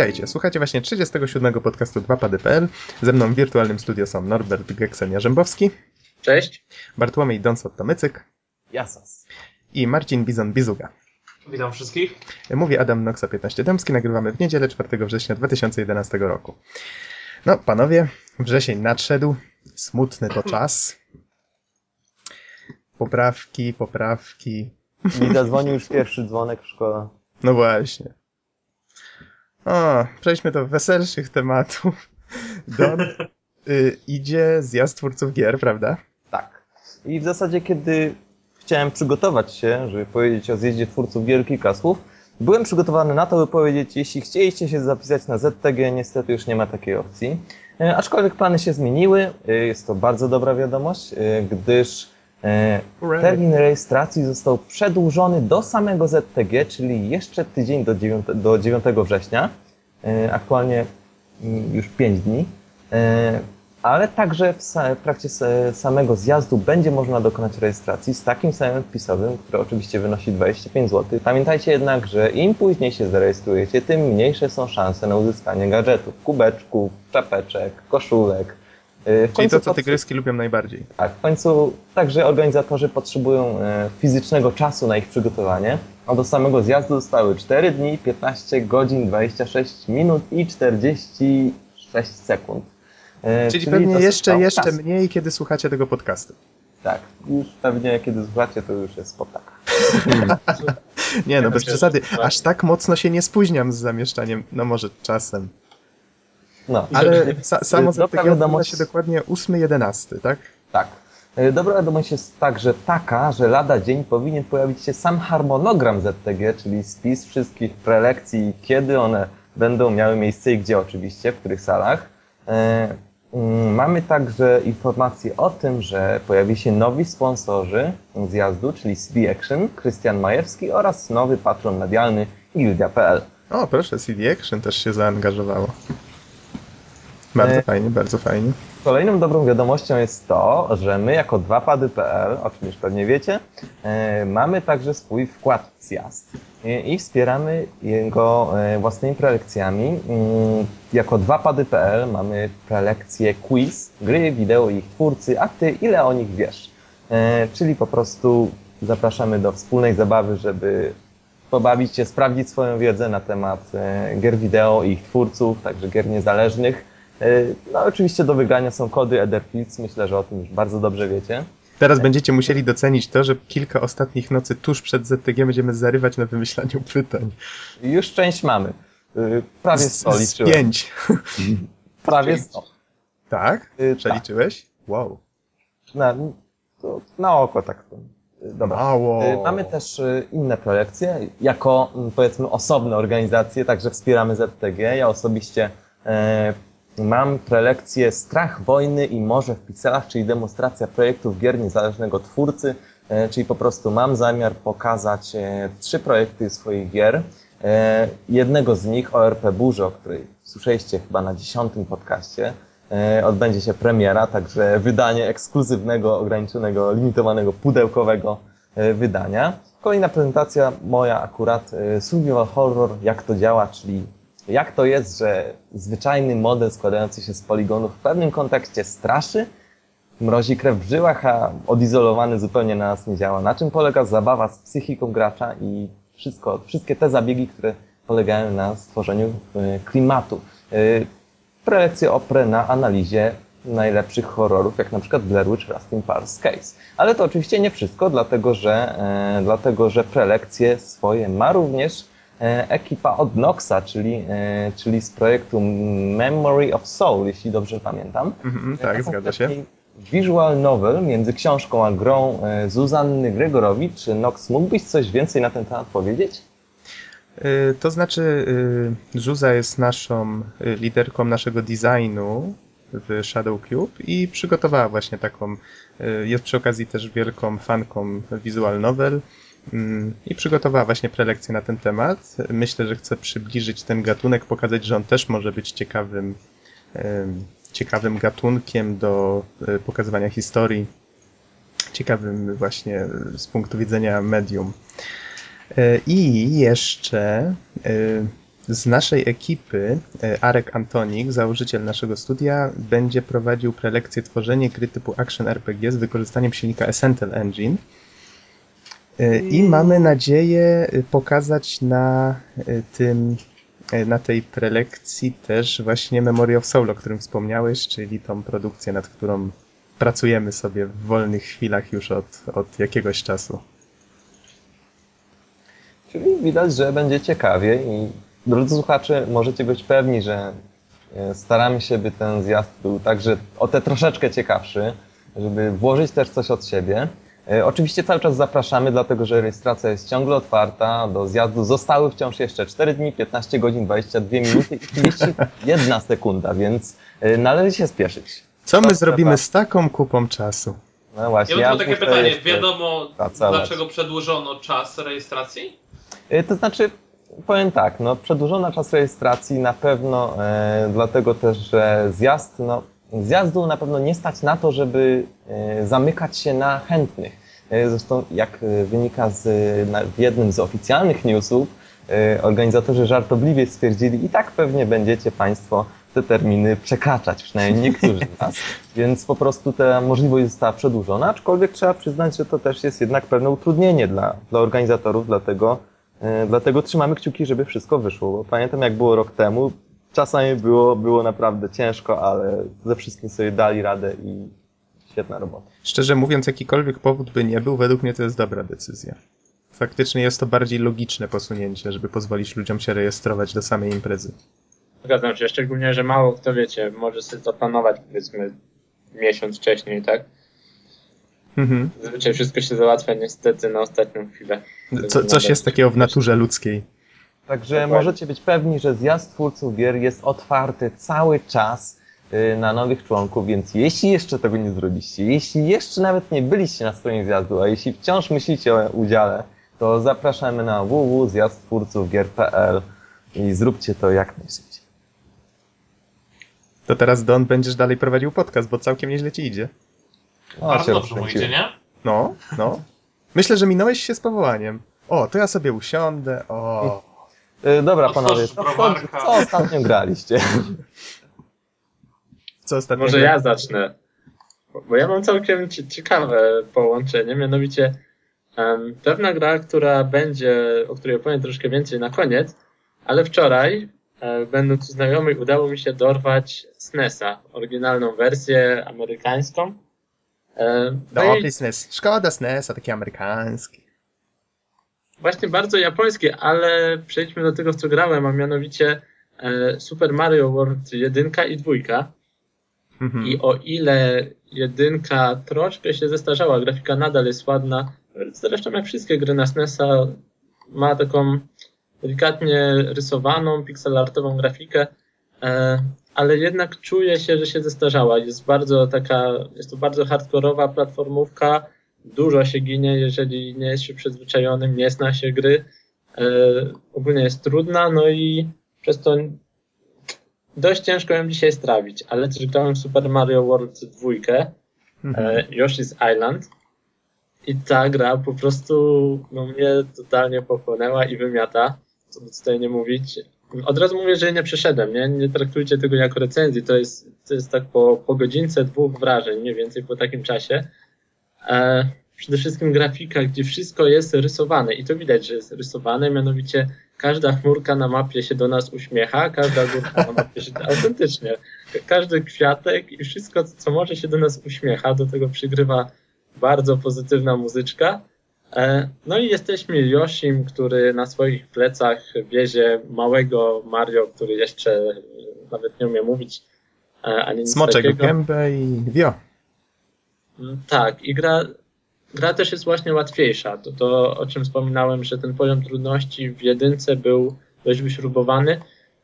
Witajcie, słuchacie właśnie 37. podcastu 2pady.pl. Ze mną w wirtualnym studio są Norbert Geksen-Jarzębowski. Cześć. Bartłomiej Donsot-Tomycyk. Jasas. I Marcin Bizon-Bizuga. Witam wszystkich. Mówi Adam Noxa 15 Dębski, nagrywamy w niedzielę 4 września 2011 roku. No, panowie, wrzesień nadszedł, smutny to czas. Poprawki, poprawki. Mi zadzwonił już pierwszy dzwonek w szkole. No właśnie. O, przejdźmy do weselszych tematów. Don y, idzie zjazd twórców gier, prawda? Tak. I w zasadzie, kiedy chciałem przygotować się, żeby powiedzieć o zjeździe twórców gier kilka słów, byłem przygotowany na to, by powiedzieć, jeśli chcieliście się zapisać na ZTG, niestety już nie ma takiej opcji. E, aczkolwiek plany się zmieniły. E, jest to bardzo dobra wiadomość, e, gdyż. Termin rejestracji został przedłużony do samego ZTG, czyli jeszcze tydzień do 9, do 9 września. E, aktualnie mm, już 5 dni. E, ale także w, trakcie samego zjazdu będzie można dokonać rejestracji z takim samym wpisowym, który oczywiście wynosi 25 zł. Pamiętajcie jednak, że im później się zarejestrujecie, tym mniejsze są szanse na uzyskanie gadżetów, kubeczków, czapeczek, koszulek. E, W Czyli to, co tygryski lubią najbardziej. tak, w końcu także organizatorzy potrzebują e, fizycznego czasu na ich przygotowanie, a do samego zjazdu zostały 4 dni, 15 godzin, 26 minut i 46 sekund. E, Czyli, pewnie dosyć jeszcze, jeszcze czasu. mniej, kiedy słuchacie tego podcastu. Tak, już pewnie kiedy słuchacie, to już jest po tak. Nie, no bez przesady. tak. Aż tak mocno się nie spóźniam z zamieszczaniem. No może czasem. No, Ale sa, samo Dobra ZTG odbywa wiadomość- się dokładnie 8-11, tak? Tak. E, Dobra wiadomość jest także taka, że lada dzień powinien pojawić się sam harmonogram ZTG, czyli spis wszystkich prelekcji, kiedy one będą miały miejsce i gdzie oczywiście, w których salach. Mm, Mamy także informację o tym, że pojawi się nowi sponsorzy zjazdu, czyli CD Action, Krystian Majewski oraz nowy patron medialny Gildia.pl. O, proszę, CD Action też się zaangażowało. Bardzo E, fajnie, bardzo fajnie. Kolejną dobrą wiadomością jest to, że my jako 2pady.pl, o czym już pewnie wiecie, e, mamy także swój wkład w zjazd e, i wspieramy jego własnymi prelekcjami. Mm, Jako 2pady.pl mamy prelekcję quiz, gry, wideo i ich twórcy, a ty ile o nich wiesz? Czyli po prostu zapraszamy do wspólnej zabawy, żeby pobawić się, sprawdzić swoją wiedzę na temat gier wideo i ich twórców, także gier niezależnych. E, No oczywiście do wygrania są kody Etherfields, myślę, że o tym już bardzo dobrze wiecie. Teraz będziecie musieli docenić to, że kilka ostatnich nocy tuż przed ZTG będziemy zarywać na wymyślaniu pytań. Już część mamy. E, Prawie Z, 100 z liczyłem. pięć. Prawie 100. Tak? E, tak. Przeliczyłeś? Wow. Na, to na oko tak. to. Dobra. Mało. Mamy też inne prelekcje, jako mm, powiedzmy osobne organizacje, także wspieramy ZTG. Ja osobiście mam prelekcję Strach wojny i morze w pikselach, czyli demonstracja projektów gier niezależnego twórcy, e, czyli po prostu mam zamiar pokazać e, trzy projekty swoich gier. E, jednego z nich ORP Burze, o której słyszeliście chyba na dziesiątym podcaście. Odbędzie się premiera, także wydanie ekskluzywnego, ograniczonego, limitowanego, pudełkowego wydania. Kolejna prezentacja moja akurat survival horror, jak to działa, czyli jak to jest, że zwyczajny model składający się z poligonów w pewnym kontekście straszy, mrozi krew w żyłach, a odizolowany zupełnie na nas nie działa. Na czym polega zabawa z psychiką gracza i wszystko, wszystkie te zabiegi, które polegają na stworzeniu e, klimatu. E, Prelekcje oprę na analizie najlepszych horrorów, jak na przykład Blair Witch Rusting Pars Case. Ale to oczywiście nie wszystko, dlatego że, e, dlatego, że prelekcje swoje ma również ekipa od Noxa, czyli, e, czyli z projektu Memory of Soul, jeśli dobrze pamiętam. Mhm, A tak, zgadza się. Visual novel między książką a grą e, Zuzanny Gregorowicz. Czy Nox mógłbyś coś więcej na ten temat powiedzieć? To znaczy, Zuza jest naszą liderką naszego designu w Shadow Cube i przygotowała właśnie taką, jest przy okazji też wielką fanką visual novel mm, i przygotowała właśnie prelekcję na ten temat. Myślę, że chce przybliżyć ten gatunek, pokazać, że on też może być ciekawym, ciekawym gatunkiem do y, pokazywania historii, ciekawym właśnie z punktu widzenia medium. E, I jeszcze e, z naszej ekipy e, Arek Antonik, założyciel naszego studia, będzie prowadził prelekcję tworzenie gry typu Action RPG z wykorzystaniem silnika Essential Engine. E, I mamy nadzieję e, pokazać na tym, na tej prelekcji też właśnie Memory of Soul, o którym wspomniałeś, czyli tą produkcję, nad którą pracujemy sobie w wolnych chwilach już od, od jakiegoś czasu. Czyli widać, że będzie ciekawie i drodzy słuchacze, możecie być pewni, że e, staramy się, by ten zjazd był także o te troszeczkę ciekawszy, żeby włożyć też coś od siebie. E, oczywiście cały czas zapraszamy, dlatego że rejestracja jest ciągle otwarta. Do zjazdu zostały wciąż jeszcze 4 dni, 15 godzin, 22 minuty i 31 sekunda, więc e, należy się spieszyć. Co my zrobimy z taką kupą czasu? No właśnie. Ja mam takie pytanie. Wiadomo, pracować. dlaczego przedłużono czas rejestracji? Y, to znaczy, powiem tak, no, przedłużona czas rejestracji na pewno e, dlatego też, że zjazd, no, zjazdu na pewno nie stać na to, żeby e, zamykać się na chętnych. E, zresztą, jak wynika z, na, w jednym z oficjalnych newsów, e, organizatorzy żartobliwie stwierdzili, i tak pewnie będziecie Państwo te terminy przekraczać, przynajmniej niektórzy z nas, więc po prostu ta możliwość została przedłużona, aczkolwiek trzeba przyznać, że to też jest jednak pewne utrudnienie dla, dla organizatorów, dlatego E, dlatego trzymamy kciuki, żeby wszystko wyszło. Bo pamiętam, jak było rok temu, czasami było, było naprawdę ciężko, ale ze wszystkim sobie dali radę i świetna robota. Szczerze mówiąc, jakikolwiek powód by nie był, według mnie to jest dobra decyzja. Faktycznie jest to bardziej logiczne posunięcie, żeby pozwolić ludziom się rejestrować do samej imprezy. Zgadzam się, szczególnie, że mało kto wiecie, może sobie zaplanować powiedzmy miesiąc wcześniej, tak? Mhm. Zazwyczaj wszystko się załatwia niestety na ostatnią chwilę. Co, coś jest takiego w naturze ludzkiej. Także Dokładnie. możecie być pewni, że zjazd twórców gier jest otwarty cały czas y, na nowych członków, więc jeśli jeszcze tego nie zrobiliście, jeśli jeszcze nawet nie byliście na stronie zjazdu, a jeśli wciąż myślicie o udziale, to zapraszamy na www.zjazdtwórcówgier.pl i zróbcie to jak najszybciej. To teraz Don będziesz dalej prowadził podcast, bo całkiem nieźle ci idzie. O, Bardzo dobrze mu idzie, nie? No, no. Myślę, że minąłeś się z powołaniem. O, to ja sobie usiądę, o. Yy, dobra, panowie, co, co ostatnio graliście? Co ostatnio Może ja zacznę. Bo ja mam całkiem ciekawe połączenie, mianowicie um, pewna gra, która będzie, o której opowiem troszkę więcej na koniec, ale wczoraj, e, będąc u znajomych, udało mi się dorwać SNESa, oryginalną wersję amerykańską. E, no Dobry i... SNES. Szkoda SNES, a taki amerykański. Właśnie bardzo japoński, ale przejdźmy do tego, w co grałem, a mianowicie e, Super Mario World 1 i 2. Mhm. I o ile jedynka troszkę się zestarzała, grafika nadal jest ładna, zresztą jak wszystkie gry na SNESa ma taką delikatnie rysowaną, pixelartową grafikę, e, ale jednak czuje się, że się zestarzała. Jest bardzo taka, jest to bardzo hardkorowa platformówka, dużo się ginie, jeżeli nie jest się przyzwyczajonym, nie zna się gry. E, ogólnie jest trudna, no i przez to dość ciężko ją dzisiaj strawić, ale też grałem w Super Mario World 2, mhm. e, Yoshi's Island i ta gra po prostu no, mnie totalnie pochłonęła i wymiata, co by tutaj nie mówić. Od razu mówię, że nie przeszedłem, nie? Nie traktujcie tego jako recenzji. To jest, to jest tak po, po godzince dwóch wrażeń, mniej więcej po takim czasie. Przede wszystkim grafika, gdzie wszystko jest rysowane i to widać, że jest rysowane, mianowicie każda chmurka na mapie się do nas uśmiecha, każda górka na mapie się autentycznie, każdy kwiatek i wszystko, co może się do nas uśmiecha, do tego przygrywa bardzo pozytywna muzyczka. E, no i jesteśmy Yoshim, który na swoich plecach wiezie małego Mario, który jeszcze nawet nie umie mówić e, ani nic Smoczek takiego. gębę i wio. Tak, i gra, gra też jest właśnie łatwiejsza. To, to, o czym wspominałem, że ten poziom trudności w jedynce był dość wyśrubowany.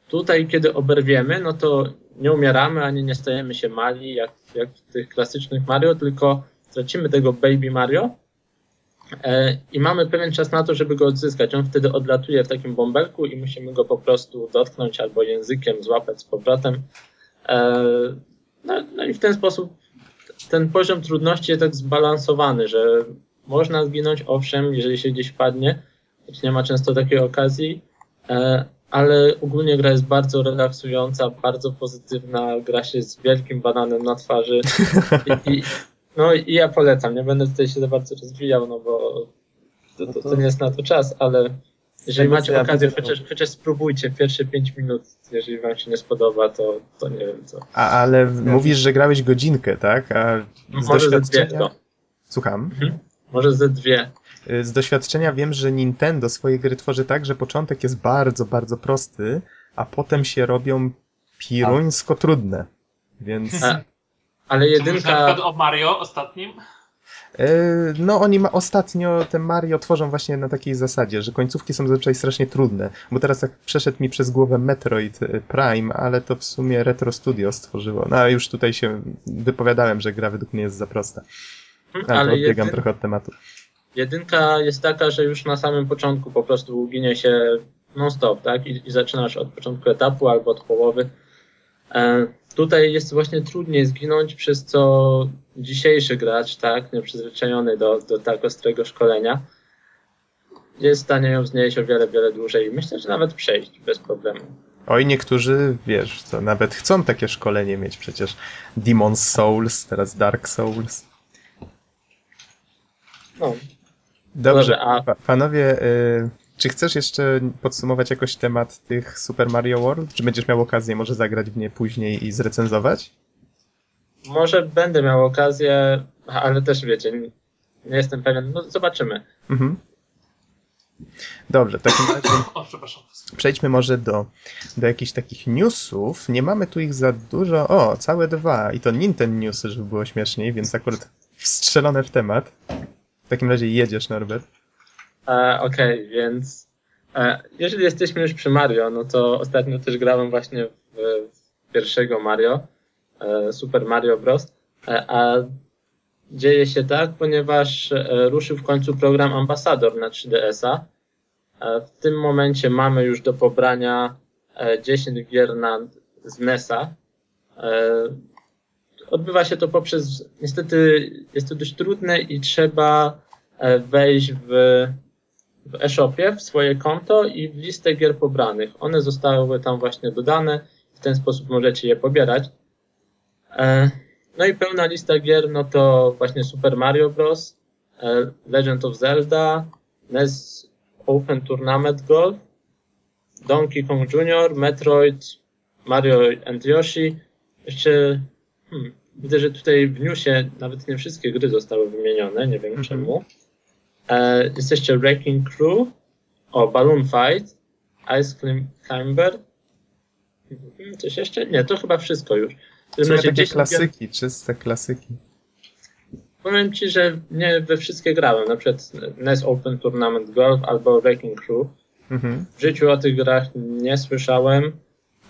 Tutaj, kiedy oberwiemy, no to nie umieramy, ani nie stajemy się mali, jak, jak w tych klasycznych Mario, tylko tracimy tego Baby Mario, E, i mamy pewien czas na to, żeby go odzyskać. On wtedy odlatuje w takim bąbelku i musimy go po prostu dotknąć albo językiem złapać z powrotem. E, no, no i w ten sposób ten poziom trudności jest tak zbalansowany, że można zginąć, owszem, jeżeli się gdzieś padnie, choć nie ma często takiej okazji, e, ale ogólnie gra jest bardzo relaksująca, bardzo pozytywna, gra się z wielkim bananem na twarzy. I, i, no i ja polecam, nie będę tutaj się za bardzo rozwijał, no bo to, to, to nie jest na to czas, ale jeżeli macie okazję, chociaż, chociaż spróbujcie pierwsze 5 minut, jeżeli wam się nie spodoba, to, to nie wiem co. A, ale mówisz, że grałeś godzinkę, tak? A z Może ze dwie to. Słucham? Mhm. Może ze dwie. Y, z doświadczenia wiem, że Nintendo swoje gry tworzy tak, że początek jest bardzo, bardzo prosty, a potem się robią piruńsko trudne. Więc. A, ale jedynka. Na przykład o Mario ostatnim? Y, no, oni ma, ostatnio te Mario tworzą właśnie na takiej zasadzie, że końcówki są zazwyczaj strasznie trudne. Bo teraz tak przeszedł mi przez głowę Metroid y, Prime, ale to w sumie Retro Studio stworzyło. No a już tutaj się wypowiadałem, że gra według mnie jest za prosta. Hmm, ale odbiegam jedyn... trochę od tematu. Jedynka jest taka, że już na samym początku po prostu ginie się non-stop, tak? I, I, zaczynasz od początku etapu albo od połowy. E, tutaj jest właśnie trudniej zginąć, przez co dzisiejszy gracz, tak, nieprzyzwyczajony do, do tak ostrego szkolenia, jest w stanie ją znieść o wiele, wiele dłużej. Myślę, że nawet przejść bez problemu. Oj, niektórzy, wiesz, to nawet chcą takie szkolenie mieć przecież. Demon's Souls, teraz Dark Souls. No, Dobrze, a... panowie, y, czy chcesz jeszcze podsumować jakoś temat tych Super Mario World? Czy będziesz miał okazję może zagrać w nie później i zrecenzować? Może będę miał okazję, ale też wiecie, nie jestem pewien. No zobaczymy. Mhm. Dobrze, w takim razie przejdźmy może do, do jakichś takich newsów. Nie mamy tu ich za dużo. O, całe dwa. I to Nintendo newsy, żeby było śmieszniej, więc akurat wstrzelone w temat. W takim razie jedziesz, Norbert. E, Okej, okay, więc e, jeżeli jesteśmy już przy Mario, no to ostatnio też grałem właśnie w, w pierwszego Mario, e, Super Mario Bros. E, a dzieje się tak, ponieważ e, ruszył w końcu program Ambassador na 3DS-a. E, w tym momencie mamy już do pobrania 10 gier na, z NES-a. Odbywa się to poprzez, niestety jest to dość trudne i trzeba wejść w, w e-shopie, w swoje konto i w listę gier pobranych. One zostały tam właśnie dodane, w ten sposób możecie je pobierać. E, no i pełna lista gier, no to właśnie Super Mario Bros., e, Legend of Zelda, NES Open Tournament Golf, Donkey Kong Jr., Metroid, Mario and Yoshi, jeszcze Hmm. Widzę, że tutaj w newsie nawet nie wszystkie gry zostały wymienione, nie wiem mm -hmm. czemu. E, jest jeszcze Wrecking Crew, o Balloon Fight, Ice Climber. Hmm, coś jeszcze? Nie, to chyba wszystko już. W razie takie klasyki, czyste klasyki. Powiem Ci, że nie we wszystkie grałem, na przykład NES Open Tournament Golf albo Wrecking Crew. -hmm. W życiu o tych grach nie słyszałem,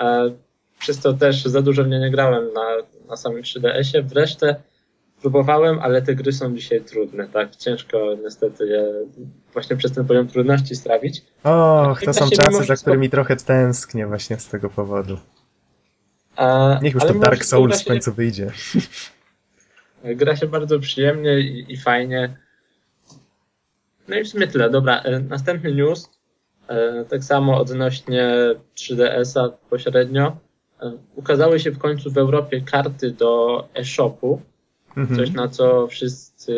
e, przez to też za dużo w nie nie grałem na na samym 3DS-ie. Wreszcie próbowałem, ale te gry są dzisiaj trudne, tak? Ciężko niestety je właśnie przez ten poziom trudności strawić. Och, to są czasy, za którymi trochę tęsknię właśnie z tego powodu. A, Niech już to Dark Souls w końcu wyjdzie. Gra się bardzo przyjemnie i, i, fajnie. No i w sumie tyle. Dobra, e, następny news. E, tak samo odnośnie 3DS-a pośrednio. Ukazały się w końcu w Europie karty do e-shopu, mhm. coś na co wszyscy,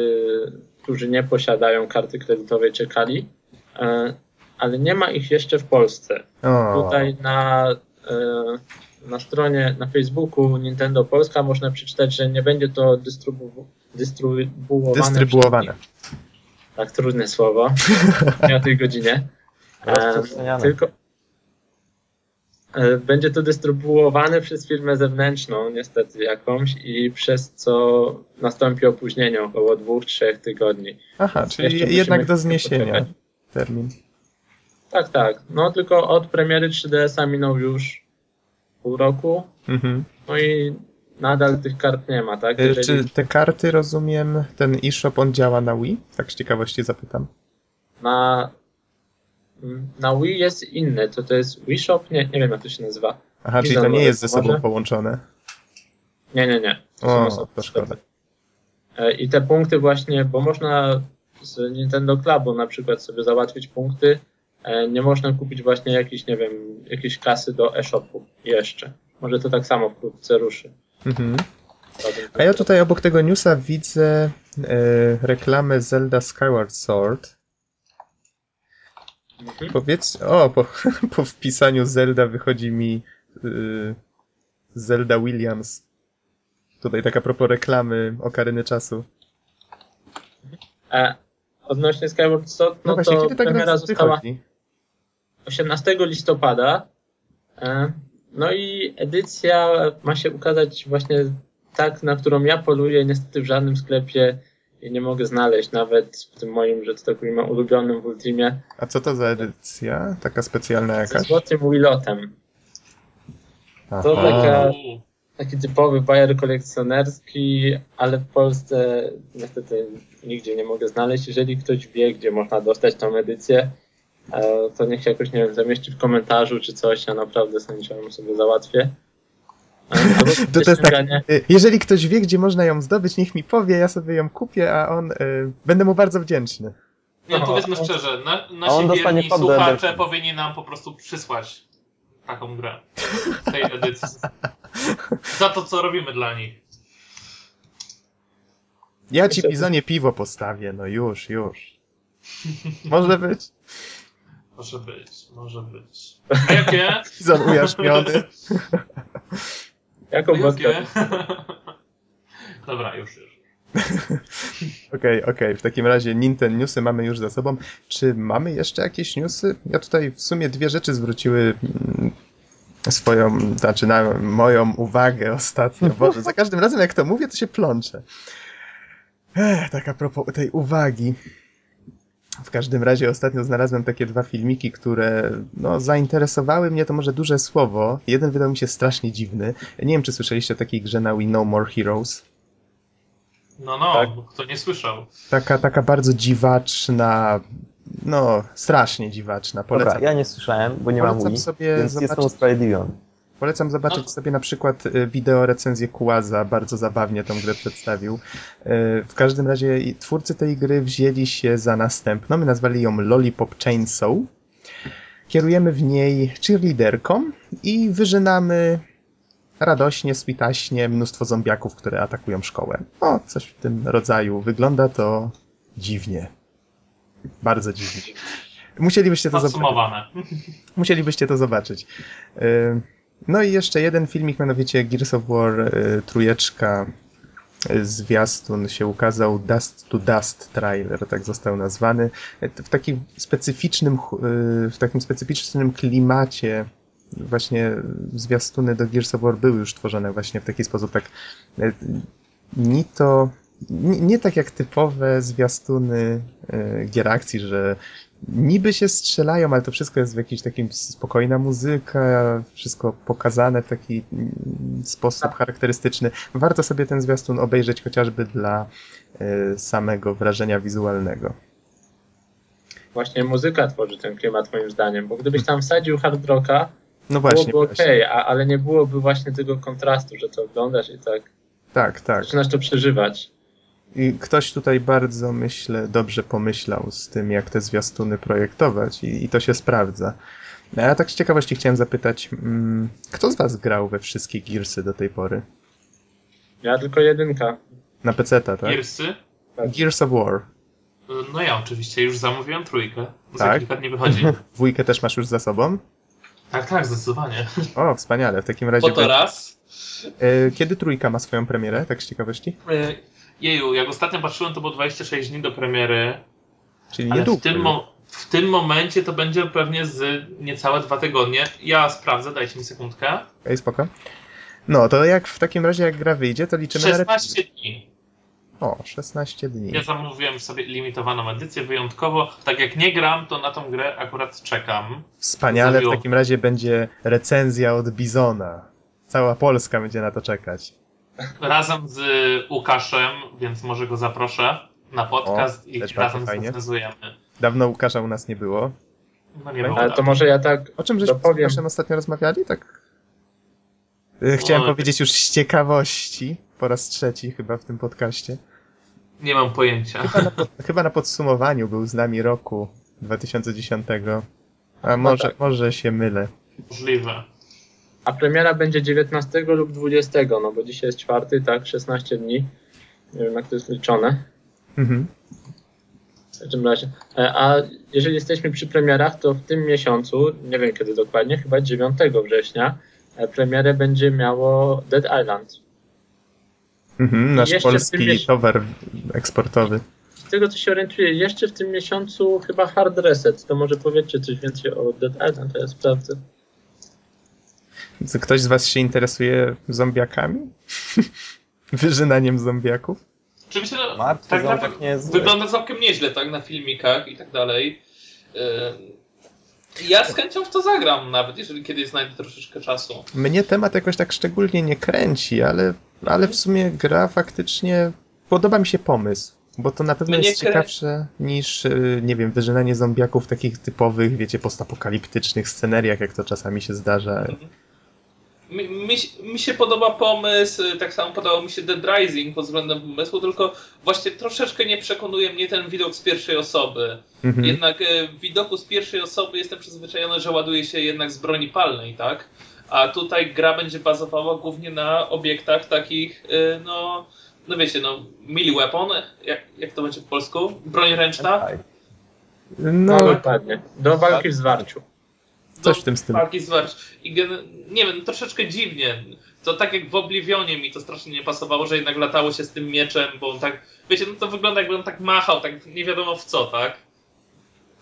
którzy nie posiadają karty kredytowej czekali, e, ale nie ma ich jeszcze w Polsce. O. Tutaj na, e, na stronie, na Facebooku Nintendo Polska można przeczytać, że nie będzie to dystrybu dystrybuowane. Dystrybuowane. Tak, trudne słowo. Nie o tej godzinie. E, tylko, będzie to dystrybuowane przez firmę zewnętrzną, niestety jakąś, i przez co nastąpi opóźnienie około dwóch, trzech tygodni. Aha, czyli jednak do zniesienia poczekać. termin. Tak, tak. No tylko od premiery 3DS-a minął już pół roku. Mhm. No i nadal tych kart nie ma, tak? E, Jeżeli... Czy te karty, rozumiem, ten eShop, on działa na Wii? Tak z ciekawości zapytam. Na na Wii jest inne, to to jest Wii Shop? Nie, nie wiem jak to się nazywa. Aha, czyli to nie jest ze sobą może? połączone? Nie, nie, nie. To o, to szkoda. E, I te punkty właśnie, bo można z Nintendo Clubu na przykład sobie załatwić punkty e, nie można kupić właśnie jakiejś, nie wiem, jakiejś kasy do e-shopu jeszcze. Może to tak samo wkrótce ruszy. Mhm. A ja tutaj obok tego newsa widzę e, reklamę Zelda Skyward Sword. Mhm. Powiedz, o, po, po wpisaniu Zelda wychodzi mi y, Zelda Williams. Tutaj taka propos reklamy Okaryny Czasu. A odnośnie Skyward Sword, No, no, właśnie, to kiedy ta premiera została wychodzi? 18 listopada. E, No i edycja ma się ukazać właśnie tak, na którą ja poluję. Niestety w żadnym sklepie jej nie mogę znaleźć, nawet w tym moim, że to tak powiem, ulubionym w Ultimie, A co to za edycja? Taka specjalna jakaś? złotym Willotem. To taka, taki typowy bajer kolekcjonerski, ale w Polsce niestety nigdzie nie mogę znaleźć. Jeżeli ktoś wie, gdzie można dostać tą edycję, e, to niech się jakoś, nie wiem, zamieści w komentarzu czy coś, ja naprawdę z chęcią sobie załatwię. To, to jest tak, y, jeżeli ktoś wie, gdzie można ją zdobyć, niech mi powie, ja sobie ją kupię, a on, y, będę mu bardzo wdzięczny. Nie, Aha. powiedzmy szczerze, na, nasi on wierni słuchacze powinni nam po prostu przysłać taką grę w tej edycji. Za to, co robimy dla nich. Ja ci Bizonie piwo postawię, no już, już. Może być. Może być, może być. A jakie? Bizon ujarzmiony. Jaką wodkę? jakie? Dobra, już, już. Okej, okej, w takim razie Nintendo newsy mamy już za sobą. Czy mamy jeszcze jakieś newsy? Ja tutaj w sumie dwie rzeczy zwróciły mm, swoją, znaczy na moją uwagę ostatnio. Boże, za każdym razem jak to mówię, to się plączę. Ech, tak a propos tej uwagi. W każdym razie ostatnio znalazłem takie dwa filmiki, które no, zainteresowały mnie, to może duże słowo. Jeden wydał mi się strasznie dziwny. Nie wiem, czy słyszeliście o takiej grze na We No More Heroes. No, no, Tak. kto nie słyszał. Taka, taka bardzo dziwaczna, no strasznie dziwaczna. Polecam, Dobra, ja nie słyszałem, bo nie mam Polecam Wii, sobie więc zobaczyć- jestem usprawiedliwiony. Polecam zobaczyć No. sobie na przykład y, wideo recenzję Kułaza, bardzo zabawnie tą grę przedstawił. Y, W każdym razie twórcy tej gry wzięli się za następną, my nazwali ją Lollipop Chainsaw. Kierujemy w niej cheerleaderką i wyżynamy radośnie, switaśnie mnóstwo zombiaków, które atakują szkołę. O, coś w tym rodzaju. Wygląda to dziwnie. Bardzo dziwnie. Musielibyście to zobaczyć. Musielibyście to zobaczyć. Y, No i jeszcze jeden filmik, mianowicie Gears of War y, trójeczka y, zwiastun się ukazał Dust to Dust trailer, tak został nazwany. Y, W takim specyficznym, w takim specyficznym klimacie właśnie zwiastuny do Gears of War były już tworzone właśnie w taki sposób, tak ni to nie, nie tak jak typowe zwiastuny gier akcji, że niby się strzelają, ale to wszystko jest w jakiś takim spokojna muzyka, wszystko pokazane w taki mm, sposób charakterystyczny. Warto sobie ten zwiastun obejrzeć chociażby dla y, samego wrażenia wizualnego. Właśnie muzyka tworzy ten klimat moim zdaniem, bo gdybyś tam wsadził hard rocka, No właśnie, byłoby okej, a ale nie byłoby właśnie tego kontrastu, że to oglądasz i tak tak, tak. zaczynasz to przeżywać. I ktoś tutaj bardzo, myślę, dobrze pomyślał z tym, jak te zwiastuny projektować i, i to się sprawdza. A ja tak z ciekawości chciałem zapytać, mm, kto z was grał we wszystkie Gearsy do tej pory? Ja tylko jedynka. Na PC-ta, tak? Gearsy? Gears of War. No ja oczywiście już zamówiłem trójkę. Za Tak? kilka dni wychodzi. Dwójkę też masz już za sobą? Tak, tak, zdecydowanie. O, wspaniale. W takim razie. Po to raz. E, Kiedy trójka ma swoją premierę, tak z ciekawości? Jeju, jak ostatnio patrzyłem, to było 26 dni do premiery, Czyli ale w niedługo. tym, w tym momencie to będzie pewnie z niecałe dwa tygodnie. Ja sprawdzę, dajcie mi sekundkę. Okej, spoko. No, to jak w takim razie, jak gra wyjdzie, to liczymy na. 16 dni. O, 16 dni. Ja zamówiłem sobie limitowaną edycję wyjątkowo. Tak jak nie gram, to na tą grę akurat czekam. Wspaniale, w takim razie będzie recenzja od Bizona. Cała Polska będzie na to czekać. Razem z Łukaszem, więc może go zaproszę na podcast O, i razem zrecenzujemy. Dawno Łukasza u nas nie było. No nie było Ale to tak. może ja tak O czym żeśmy. Łukaszem ostatnio rozmawiali? Tak. E, Chciałem O, powiedzieć już z ciekawości, po raz trzeci chyba w tym podcaście. Nie mam pojęcia. Chyba na, pod- chyba na podsumowaniu był z nami roku 2010. A może, tak. może się mylę. Możliwe. A premiera będzie 19 lub 20, no bo dzisiaj jest czwarty, tak, 16 dni. Nie wiem, jak to jest liczone. Mhm. W każdym razie. E, A jeżeli jesteśmy przy premierach, to w tym miesiącu, nie wiem kiedy dokładnie, chyba 9 września, e, premierę będzie miało Dead Island. Mhm, nasz polski towar eksportowy. Z tego co się orientuję, jeszcze w tym miesiącu chyba Hard Reset. To może powiedzcie coś więcej o Dead Island, to ja sprawdzę. Ktoś z was się interesuje zombiakami? Wyżynaniem zombiaków? Oczywiście no, Martwy tak ząbek naprawdę nie jest zły. wygląda całkiem nieźle, tak, na filmikach i tak dalej. Yy, Ja z chęcią w to zagram nawet, jeżeli kiedyś znajdę troszeczkę czasu. Mnie temat jakoś tak szczególnie nie kręci, ale, ale w sumie gra faktycznie podoba mi się pomysł. Bo to na pewno Mnie jest ciekawsze niż, y, nie wiem, wyżynanie zombiaków w takich typowych, wiecie, postapokaliptycznych scenariach, jak to czasami się zdarza. Mi, mi, mi się podoba pomysł, tak samo podobał mi się Dead Rising pod względem pomysłu, tylko właśnie troszeczkę nie przekonuje mnie ten widok z pierwszej osoby. Mhm. Jednak e, w widoku z pierwszej osoby jestem przyzwyczajony, że ładuje się jednak z broni palnej, tak? A tutaj gra będzie bazowała głównie na obiektach takich, e, no, no wiecie, no, melee weapon, jak, jak to będzie po polsku? Broń ręczna? No, No, dokładnie. Do walki w zwarciu. Coś w tym stylu. walki zwalcz. I gen... nie wiem, troszeczkę dziwnie. To tak jak w Oblivionie mi to strasznie nie pasowało, że jednak latało się z tym mieczem, bo on tak, wiecie, no to wygląda jakby on tak machał, tak nie wiadomo w co, tak?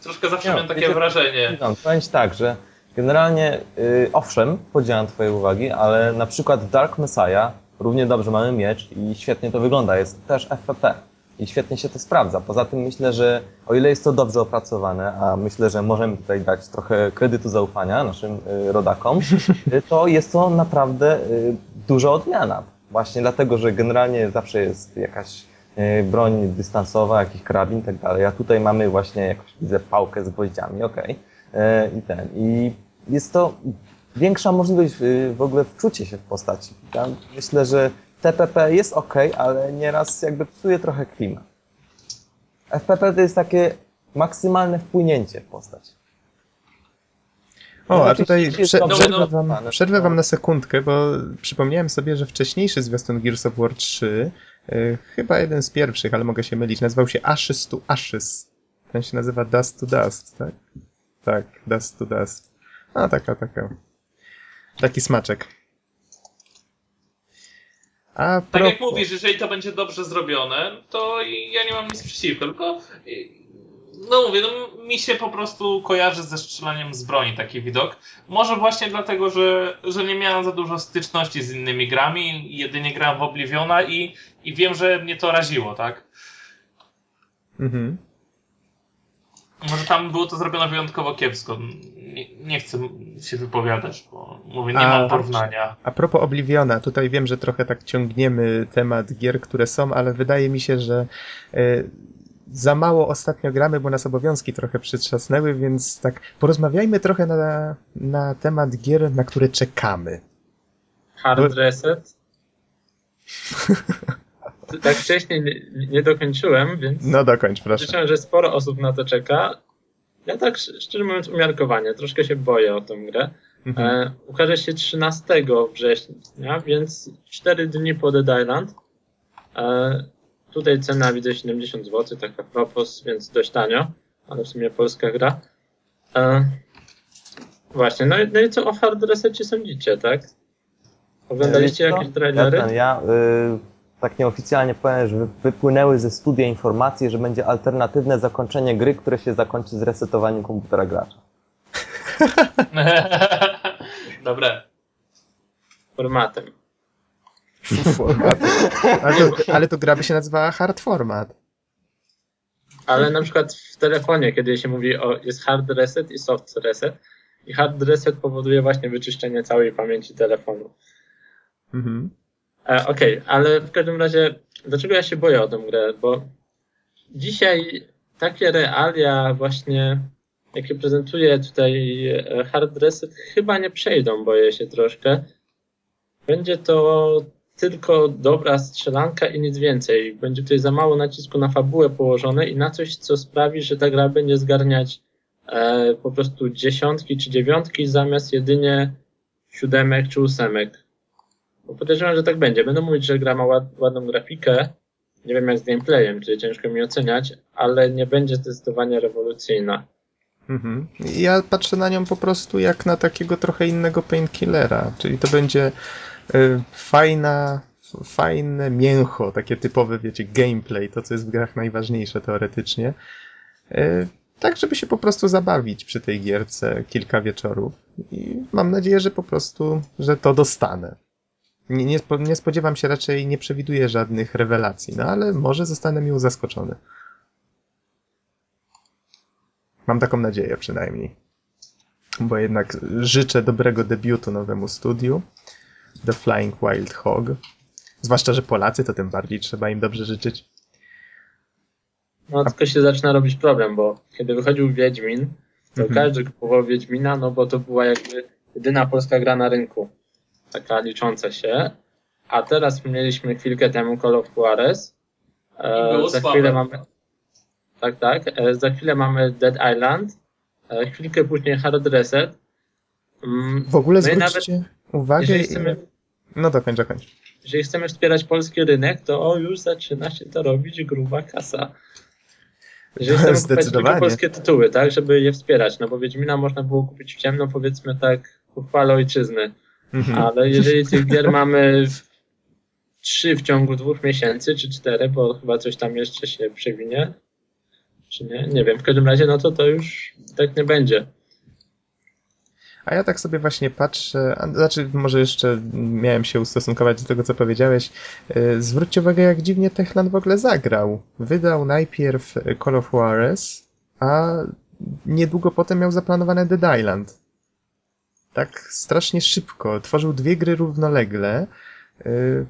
Troszkę zawsze miałem takie wiecie- wrażenie. No, powiem tak, że generalnie, y, owszem, podzielam twoje uwagi, ale na przykład Dark Messiah równie dobrze mamy miecz i świetnie to wygląda. Jest też FPP i świetnie się to sprawdza. Poza tym myślę, że o ile jest to dobrze opracowane, a myślę, że możemy tutaj dać trochę kredytu zaufania naszym y, rodakom, to jest to naprawdę y, duża odmiana. Właśnie dlatego, że generalnie zawsze jest jakaś y, broń dystansowa, jakiś karabin i tak dalej, a tutaj mamy właśnie jakąś, widzę, pałkę z gwoździami, okej. E, I ten. I jest to większa możliwość w ogóle wczucie się w postaci. Ja myślę, że TPP jest ok, ale nieraz jakby psuje trochę klimat. FPP to jest takie maksymalne wpłynięcie w postać. O, a Oczywiście tutaj prze, przerwę, dopracowane, wam, przerwę no. wam na sekundkę, bo przypomniałem sobie, że wcześniejszy zwiastun Gears of War 3, y, chyba jeden z pierwszych, ale mogę się mylić, nazywał się Ashes to Ashes. Ten się nazywa Dust to Dust, tak? Tak, Dust to Dust. A, taka, taka. Taki smaczek. A Tak jak mówisz, jeżeli to będzie dobrze zrobione, to ja nie mam nic przeciwko, tylko y, no mówię, no, mi się po prostu kojarzy ze strzelaniem z broni taki widok. Może właśnie dlatego, że, że nie miałem za dużo styczności z innymi grami, jedynie grałem w Obliviona i, i wiem, że mnie to raziło, tak? Mhm. Może tam było to zrobione wyjątkowo kiepsko. Nie, nie chcę się wypowiadać, bo mówię, nie A- mam porównania. A propos Obliviona, tutaj wiem, że trochę tak ciągniemy temat gier, które są, ale wydaje mi się, że e, za mało ostatnio gramy, bo nas obowiązki trochę przytrzasnęły, więc tak porozmawiajmy trochę na, na temat gier, na które czekamy. Hard Bo- Reset. tak wcześniej nie, nie dokończyłem, więc No dokończ, proszę. słyszałem, że sporo osób na to czeka. Ja tak sz- szczerze mówiąc umiarkowanie, troszkę się boję o tę grę. Mhm. E, ukaże się 13 września, więc 4 dni po Dead Island. E, tutaj cena widzę 70 zł, tak a propos, więc dość tanio, ale w sumie polska gra. E, właśnie, no, i- no i co o Hard Resecie sądzicie, tak? Oglądaliście co? jakieś trailery? Ja, ten, ja y, tak nieoficjalnie powiem, że wy- wypłynęły ze studia informacje, że będzie alternatywne zakończenie gry, które się zakończy z resetowaniem komputera gracza. Dobre. Formatem. Format. Ale to, ale to gra by się nazywała Hard Format. Ale na przykład w telefonie, kiedy się mówi o jest hard reset i soft reset, i hard reset powoduje właśnie wyczyszczenie całej pamięci telefonu. Mhm. E, Okej, ale w każdym razie, dlaczego ja się boję o tę grę? Bo dzisiaj takie realia właśnie, jakie prezentuje tutaj e, Hard Reset, chyba nie przejdą, boję się troszkę. Będzie to tylko dobra strzelanka i nic więcej. Będzie tutaj za mało nacisku na fabułę położone i na coś, co sprawi, że ta gra będzie zgarniać e, po prostu dziesiątki czy dziewiątki zamiast jedynie siódemek czy ósemek. Bo podejrzewam, że tak będzie. Będę mówić, że gra ma ład, ładną grafikę. Nie wiem jak z gameplayem, czyli ciężko mi oceniać, ale nie będzie zdecydowanie rewolucyjna. Mhm. Ja patrzę na nią po prostu jak na takiego trochę innego painkillera, czyli to będzie y, fajna, fajne mięcho, takie typowe, wiecie, gameplay, to co jest w grach najważniejsze teoretycznie. Y, tak, żeby się po prostu zabawić przy tej gierce kilka wieczorów. I mam nadzieję, że po prostu, że to dostanę. Nie, nie, nie spodziewam się raczej, nie przewiduję żadnych rewelacji, no ale może zostanę miło zaskoczony. Mam taką nadzieję przynajmniej. Bo jednak życzę dobrego debiutu nowemu studiu. The Flying Wild Hog. Zwłaszcza, że Polacy to tym bardziej trzeba im dobrze życzyć. No tylko się zaczyna robić problem, bo kiedy wychodził Wiedźmin, to mhm. każdy kupował Wiedźmina, no bo to była jakby jedyna polska gra na rynku. Taka licząca się. A teraz mieliśmy chwilkę temu Call of Juarez. E, za chwilę mamy tak, tak. E, za chwilę mamy Dead Island, e, chwilkę później Hard Reset. Mm, w ogóle no zwróćcie nawet, uwagę. Chcemy, no dokończ, dokończ. Jeżeli chcemy wspierać polski rynek, to o, już zaczyna się to robić gruba kasa. Jeżeli chcemy kupować tylko polskie tytuły, tak, żeby je wspierać, no bo Wiedźmina można było kupić w ciemno, powiedzmy tak, uchwale ojczyzny. Mhm. Ale jeżeli tych gier mamy trzy w ciągu dwóch miesięcy, czy cztery, bo chyba coś tam jeszcze się przewinie, czy nie? Nie wiem. W każdym razie, no to to już tak nie będzie. A ja tak sobie właśnie patrzę, a, znaczy może jeszcze miałem się ustosunkować do tego, co powiedziałeś. Yy, zwróćcie uwagę, jak dziwnie Techland w ogóle zagrał. Wydał najpierw Call of Juarez, a niedługo potem miał zaplanowane Dead Island. Tak strasznie szybko. Tworzył dwie gry równolegle. Yy,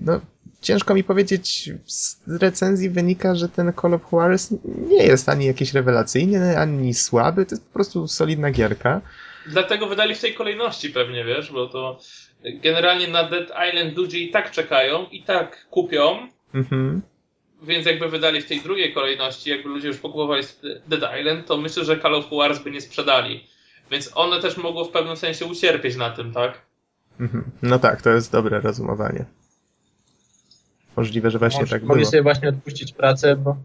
no, ciężko mi powiedzieć, z recenzji wynika, że ten Call of Juarez nie jest ani jakiś rewelacyjny, ani słaby, to jest po prostu solidna gierka. Dlatego wydali w tej kolejności pewnie, wiesz, bo to generalnie na Dead Island ludzie i tak czekają, i tak kupią, mhm. więc jakby wydali w tej drugiej kolejności, jakby ludzie już pokupowali Dead Island, to myślę, że Call of Juarez by nie sprzedali. Więc one też mogło w pewnym sensie ucierpieć na tym, tak? Mhm. No tak, to jest dobre rozumowanie. Możliwe, że właśnie Moż, tak mogli było. sobie właśnie odpuścić pracę, bo,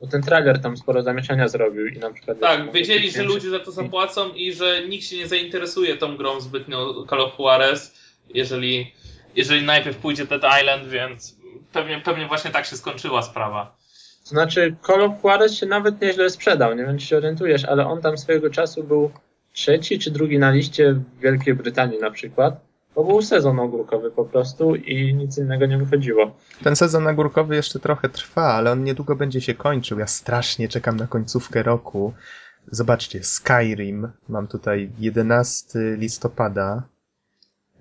bo ten trailer tam sporo zamieszania zrobił i na przykład... Tak, wiedzieli, że ludzie za to zapłacą i że nikt się nie zainteresuje tą grą zbytnio Call of Juarez, jeżeli, jeżeli najpierw pójdzie Dead Island, więc pewnie, pewnie właśnie tak się skończyła sprawa. To znaczy Call of Juarez się nawet nieźle sprzedał, nie wiem czy się orientujesz, ale on tam swojego czasu był trzeci czy drugi na liście w Wielkiej Brytanii na przykład. To był sezon ogórkowy po prostu i nic innego nie wychodziło. Ten sezon ogórkowy jeszcze trochę trwa, ale on niedługo będzie się kończył. Ja strasznie czekam na końcówkę roku. Zobaczcie, Skyrim. Mam tutaj 11 listopada.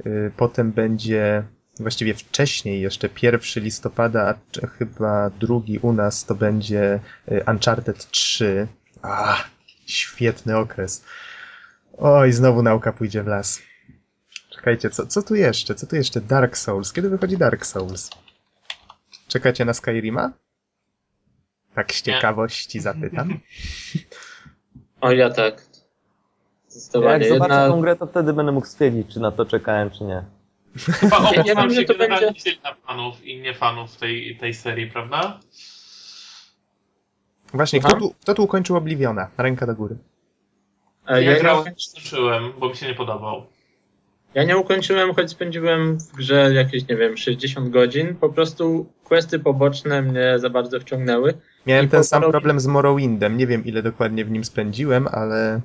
Y, potem będzie właściwie wcześniej, jeszcze 1 listopada, a chyba drugi u nas to będzie y, Uncharted 3. A, świetny okres. Oj, znowu nauka pójdzie w las. Czekajcie, co, co tu jeszcze? Co tu jeszcze? Dark Souls. Kiedy wychodzi Dark Souls? Czekacie na Skyrima? Tak z ciekawości zapytam. O, ja tak. Jak zobaczę Jedna... tą grę, to wtedy będę mógł stwierdzić, czy na to czekałem, czy nie. Chyba obok ja mam się to będzie... na fanów i nie fanów tej, tej serii, prawda? Właśnie, kto tu, kto tu ukończył Obliviona? Ręka do góry. Ja, ja grałem, skończyłem, bo mi się nie podobał. Ja nie ukończyłem, choć spędziłem w grze jakieś, nie wiem, 60 godzin. Po prostu questy poboczne mnie za bardzo wciągnęły. Miałem ten sam problem z Morrowindem. Nie wiem, ile dokładnie w nim spędziłem, ale...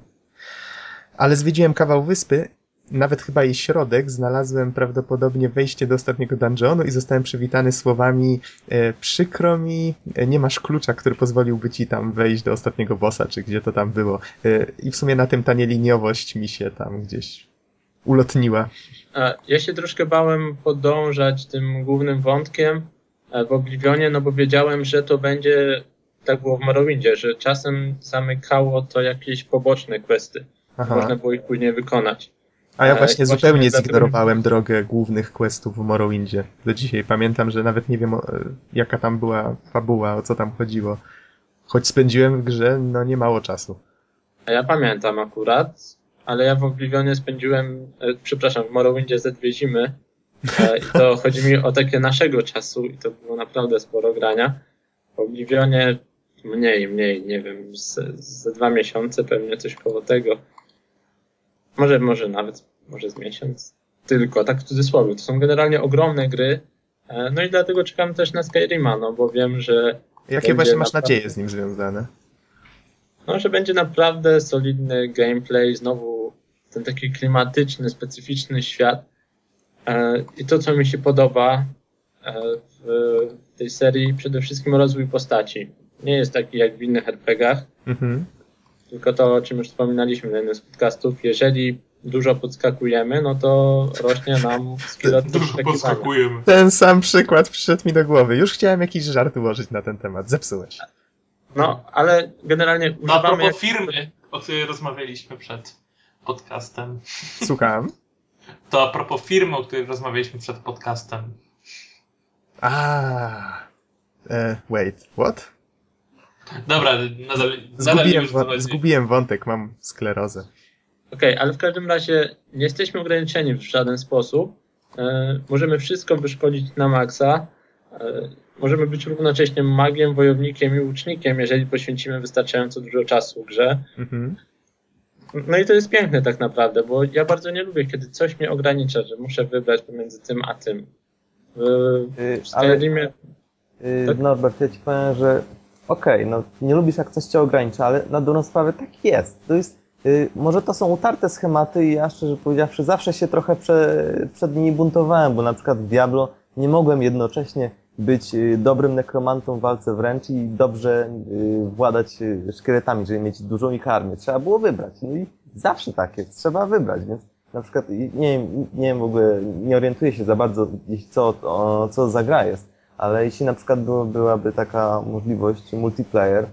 Ale zwiedziłem kawał wyspy, nawet chyba jej środek, znalazłem prawdopodobnie wejście do ostatniego dungeonu i zostałem przywitany słowami e, przykro mi, e, nie masz klucza, który pozwoliłby ci tam wejść do ostatniego bossa, czy gdzie to tam było. E, I w sumie na tym ta nieliniowość mi się tam gdzieś ulotniła. Ja się troszkę bałem podążać tym głównym wątkiem w Oblivionie, no bo wiedziałem, że to będzie, tak było w Morrowindzie, że czasem zamykało to jakieś poboczne questy. Aha. Można było ich później wykonać. A ja e, właśnie zupełnie zignorowałem drogę głównych questów w Morrowindzie. Do dzisiaj pamiętam, że nawet nie wiem, jaka tam była fabuła, o co tam chodziło. Choć spędziłem w grze, no nie mało czasu. A ja pamiętam akurat, ale ja w Oblivionie spędziłem, e, przepraszam, w Morrowindzie ze dwie zimy e, i to chodzi mi o takie naszego czasu i to było naprawdę sporo grania. W Oblivionie mniej, mniej, nie wiem, ze dwa miesiące pewnie coś koło tego. Może, może nawet, może z miesiąc. Tylko, tak w cudzysłowie. To są generalnie ogromne gry, e, no i dlatego czekam też na Skyrima, no bo wiem, że... Jakie właśnie masz naprawdę... nadzieje z nim związane? No, że będzie naprawdę solidny gameplay, znowu ten taki klimatyczny, specyficzny świat. E, I to, co mi się podoba e, w tej serii, przede wszystkim rozwój postaci. Nie jest taki jak w innych RPGach, mhm. Tylko to, o czym już wspominaliśmy na jednym z podcastów, jeżeli dużo podskakujemy, no to rośnie nam skill Dużo podskakujemy. Ten sam przykład przyszedł mi do głowy. Już chciałem jakiś żart ułożyć na ten temat. Zepsułeś. No, ale generalnie no, a propos jak... firmy, o której rozmawialiśmy przed podcastem. Słucham? To a propos firmy, o której rozmawialiśmy przed podcastem. A, uh, wait, what? Dobra, nadal, zgubiłem, nadal zgubiłem wątek, mam sklerozę. Okej, okay, ale w każdym razie nie jesteśmy ograniczeni w żaden sposób. E, możemy wszystko wyszkolić na maksa. E, możemy być równocześnie magiem, wojownikiem i łucznikiem, jeżeli poświęcimy wystarczająco dużo czasu w grze. Mhm. No i to jest piękne tak naprawdę, bo ja bardzo nie lubię, kiedy coś mnie ogranicza, że muszę wybrać pomiędzy tym a tym. W, w Skyrimie... Yy, tak? Norbert, ja ci powiem, że okej, okay, no nie lubisz jak coś cię ogranicza, ale na dobrą sprawę tak jest. To jest yy, może to są utarte schematy i ja szczerze powiedziawszy zawsze się trochę prze, przed nimi buntowałem, bo na przykład w Diablo nie mogłem jednocześnie być y, dobrym nekromantą w walce wręcz i dobrze y, władać y, szkieletami, żeby mieć dużą ich armię. Trzeba było wybrać. No i zawsze tak jest, trzeba wybrać, więc na przykład nie wiem, nie wiem w ogóle, nie orientuję się za bardzo, co, co za gra jest, ale jeśli na przykład byłaby taka możliwość multiplayer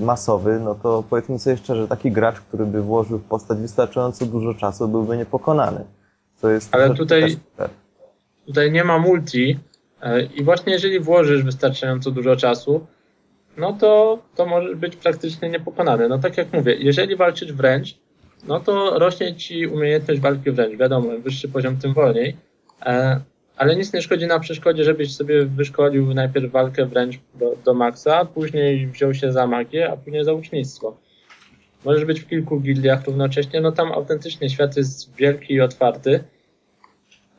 masowy, no to powiedzmy sobie szczerze, taki gracz, który by włożył w postać wystarczająco dużo czasu, byłby niepokonany. To jest ale tutaj, tutaj nie ma multi, E, I właśnie jeżeli włożysz wystarczająco dużo czasu, no to, to możesz być praktycznie niepokonany. No tak jak mówię, jeżeli walczysz wręcz, no to rośnie ci umiejętność walki wręcz. Wiadomo, im wyższy poziom, tym wolniej. Ale nic nie szkodzi na przeszkodzie, żebyś sobie wyszkolił najpierw walkę wręcz do, do maksa, później wziął się za magię, a później za ucznictwo. Możesz być w kilku gildiach równocześnie, no tam autentycznie świat jest wielki i otwarty.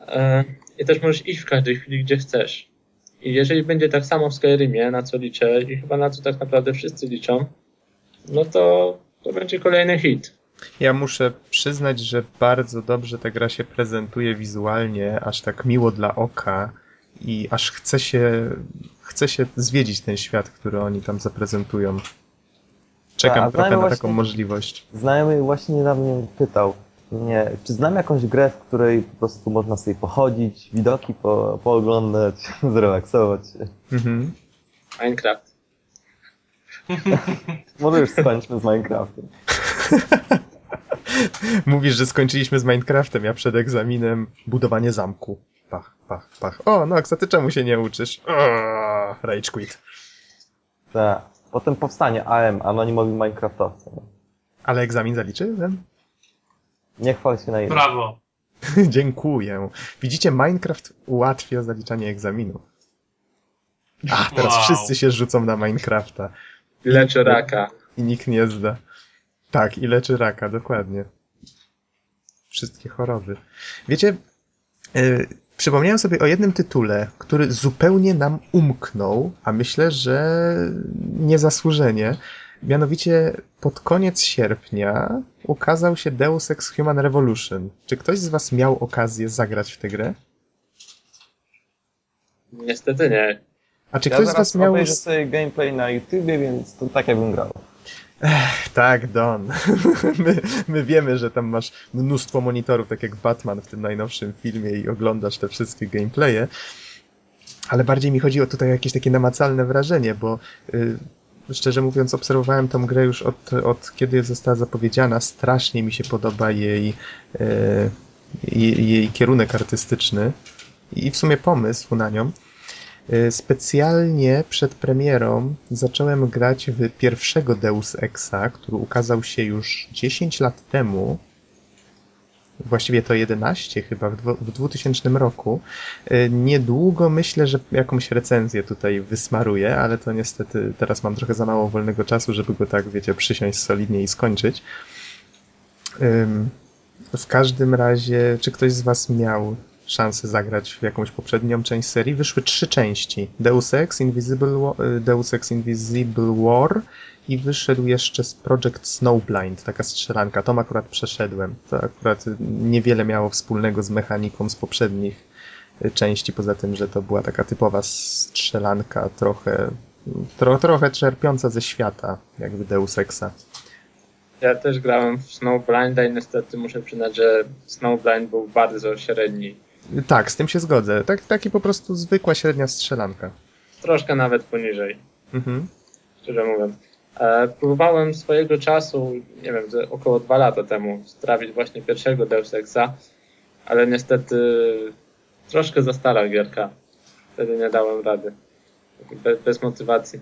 E, i też możesz iść w każdej chwili, gdzie chcesz. I jeżeli będzie tak samo w Skyrimie, na co liczę i chyba na co tak naprawdę wszyscy liczą, no to, to będzie kolejny hit. Ja muszę przyznać, że bardzo dobrze ta gra się prezentuje wizualnie, aż tak miło dla oka i aż chce się, chce się zwiedzić ten świat, który oni tam zaprezentują. Czekam Ta, trochę na właśnie, taką możliwość. Znajomy właśnie niedawno mnie pytał, nie. Czy znam jakąś grę, w której po prostu można sobie pochodzić, widoki po, pooglądać, zrelaksować się? Mhm. Minecraft. Może już skończmy z Minecraftem. Mówisz, że skończyliśmy z Minecraftem, ja przed egzaminem budowanie zamku. Pach, pach, pach. O, no, a ty czemu się nie uczysz? O, rage quit. Tak. Potem powstanie AM, anonimowi Minecraftowcy. Ale egzamin zaliczy ten? Nie chwal się na. Brawo. Dziękuję. Widzicie, Minecraft ułatwia zaliczanie egzaminu. A, teraz wow. wszyscy się rzucą na Minecrafta. I leczy raka. I nikt nie zda. Tak, i leczy raka, dokładnie. Wszystkie choroby. Wiecie, yy, przypomniałem sobie o jednym tytule, który zupełnie nam umknął, a myślę, że niezasłużenie. Mianowicie pod koniec sierpnia ukazał się Deus Ex Human Revolution. Czy ktoś z was miał okazję zagrać w tę grę? Niestety nie. A czy ja ktoś z was miał... Ja sobie gameplay na YouTubie, więc to tak jakbym grał. Ech, tak, Don. My, my wiemy, że tam masz mnóstwo monitorów, tak jak Batman w tym najnowszym filmie i oglądasz te wszystkie gameplaye. Ale bardziej mi chodzi o tutaj jakieś takie namacalne wrażenie, bo y, szczerze mówiąc, obserwowałem tą grę już od, od kiedy została zapowiedziana. Strasznie mi się podoba jej, e, jej, jej kierunek artystyczny i w sumie pomysł na nią. Y, specjalnie przed premierą zacząłem grać w pierwszego Deus Exa, który ukazał się już 10 lat temu. Właściwie to 11 chyba, w, w 2000 roku. Y, niedługo myślę, że jakąś recenzję tutaj wysmaruję, ale to niestety teraz mam trochę za mało wolnego czasu, żeby go tak, wiecie, przysiąść solidnie i skończyć. W każdym razie, czy ktoś z Was miał szansę zagrać w jakąś poprzednią część serii. Wyszły trzy części. Deus Ex, Invisible, y, Deus Ex Invisible War i wyszedł jeszcze z Project Snowblind, taka strzelanka. Tom akurat przeszedłem. To akurat niewiele miało wspólnego z mechaniką z poprzednich y, części, poza tym, że to była taka typowa strzelanka, trochę, tro, trochę czerpiąca ze świata, jakby Deus Exa. Ja też grałem w Snowblinda i niestety muszę przyznać, że Snowblind był bardzo średni. Tak, z tym się zgodzę. Tak, taki po prostu zwykła średnia strzelanka. Troszkę nawet poniżej. Mhm. Szczerze mówiąc. E, próbowałem swojego czasu, nie wiem, około dwa lata temu strawić właśnie pierwszego Deus Exa, ale niestety troszkę za stara gierka. Wtedy nie dałem rady. Bez, bez motywacji.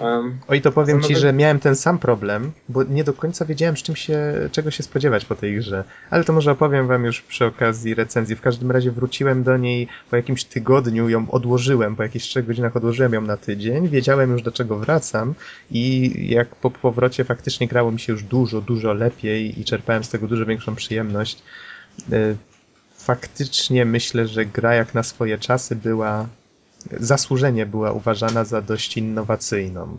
Um, Oj, to powiem ci, że miałem ten sam problem, bo nie do końca wiedziałem, z czym się, czego się spodziewać po tej grze. Ale to może opowiem wam już przy okazji recenzji. W każdym razie wróciłem do niej po jakimś tygodniu, ją odłożyłem, po jakichś trzech godzinach odłożyłem ją na tydzień, wiedziałem już do czego wracam i jak po powrocie faktycznie grało mi się już dużo, dużo lepiej i czerpałem z tego dużo większą przyjemność. Y, faktycznie myślę, że gra jak na swoje czasy była zasłużenie była uważana za dość innowacyjną.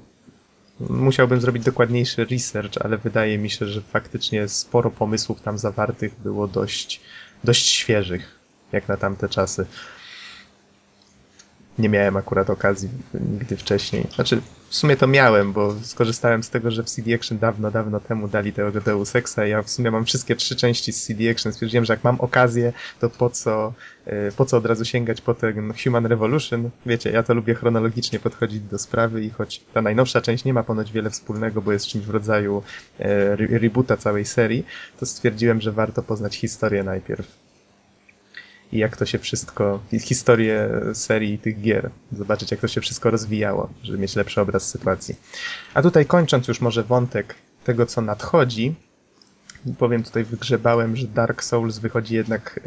Musiałbym zrobić dokładniejszy research, ale wydaje mi się, że faktycznie sporo pomysłów tam zawartych było dość, dość świeżych, jak na tamte czasy nie miałem akurat okazji nigdy wcześniej. Znaczy, w sumie to miałem, bo skorzystałem z tego, że w CD Action dawno, dawno temu dali tego Deus Exa i ja w sumie mam wszystkie trzy części z CD Action. Stwierdziłem, że jak mam okazję, to po co, e, po co od razu sięgać po ten Human Revolution? Wiecie, ja to lubię chronologicznie podchodzić do sprawy i choć ta najnowsza część nie ma ponoć wiele wspólnego, bo jest czymś w rodzaju e, reboota całej serii, to stwierdziłem, że warto poznać historię najpierw i jak to się wszystko, historię serii tych gier, zobaczyć jak to się wszystko rozwijało, żeby mieć lepszy obraz sytuacji. A tutaj kończąc już może wątek tego, co nadchodzi, powiem tutaj wygrzebałem, że Dark Souls wychodzi jednak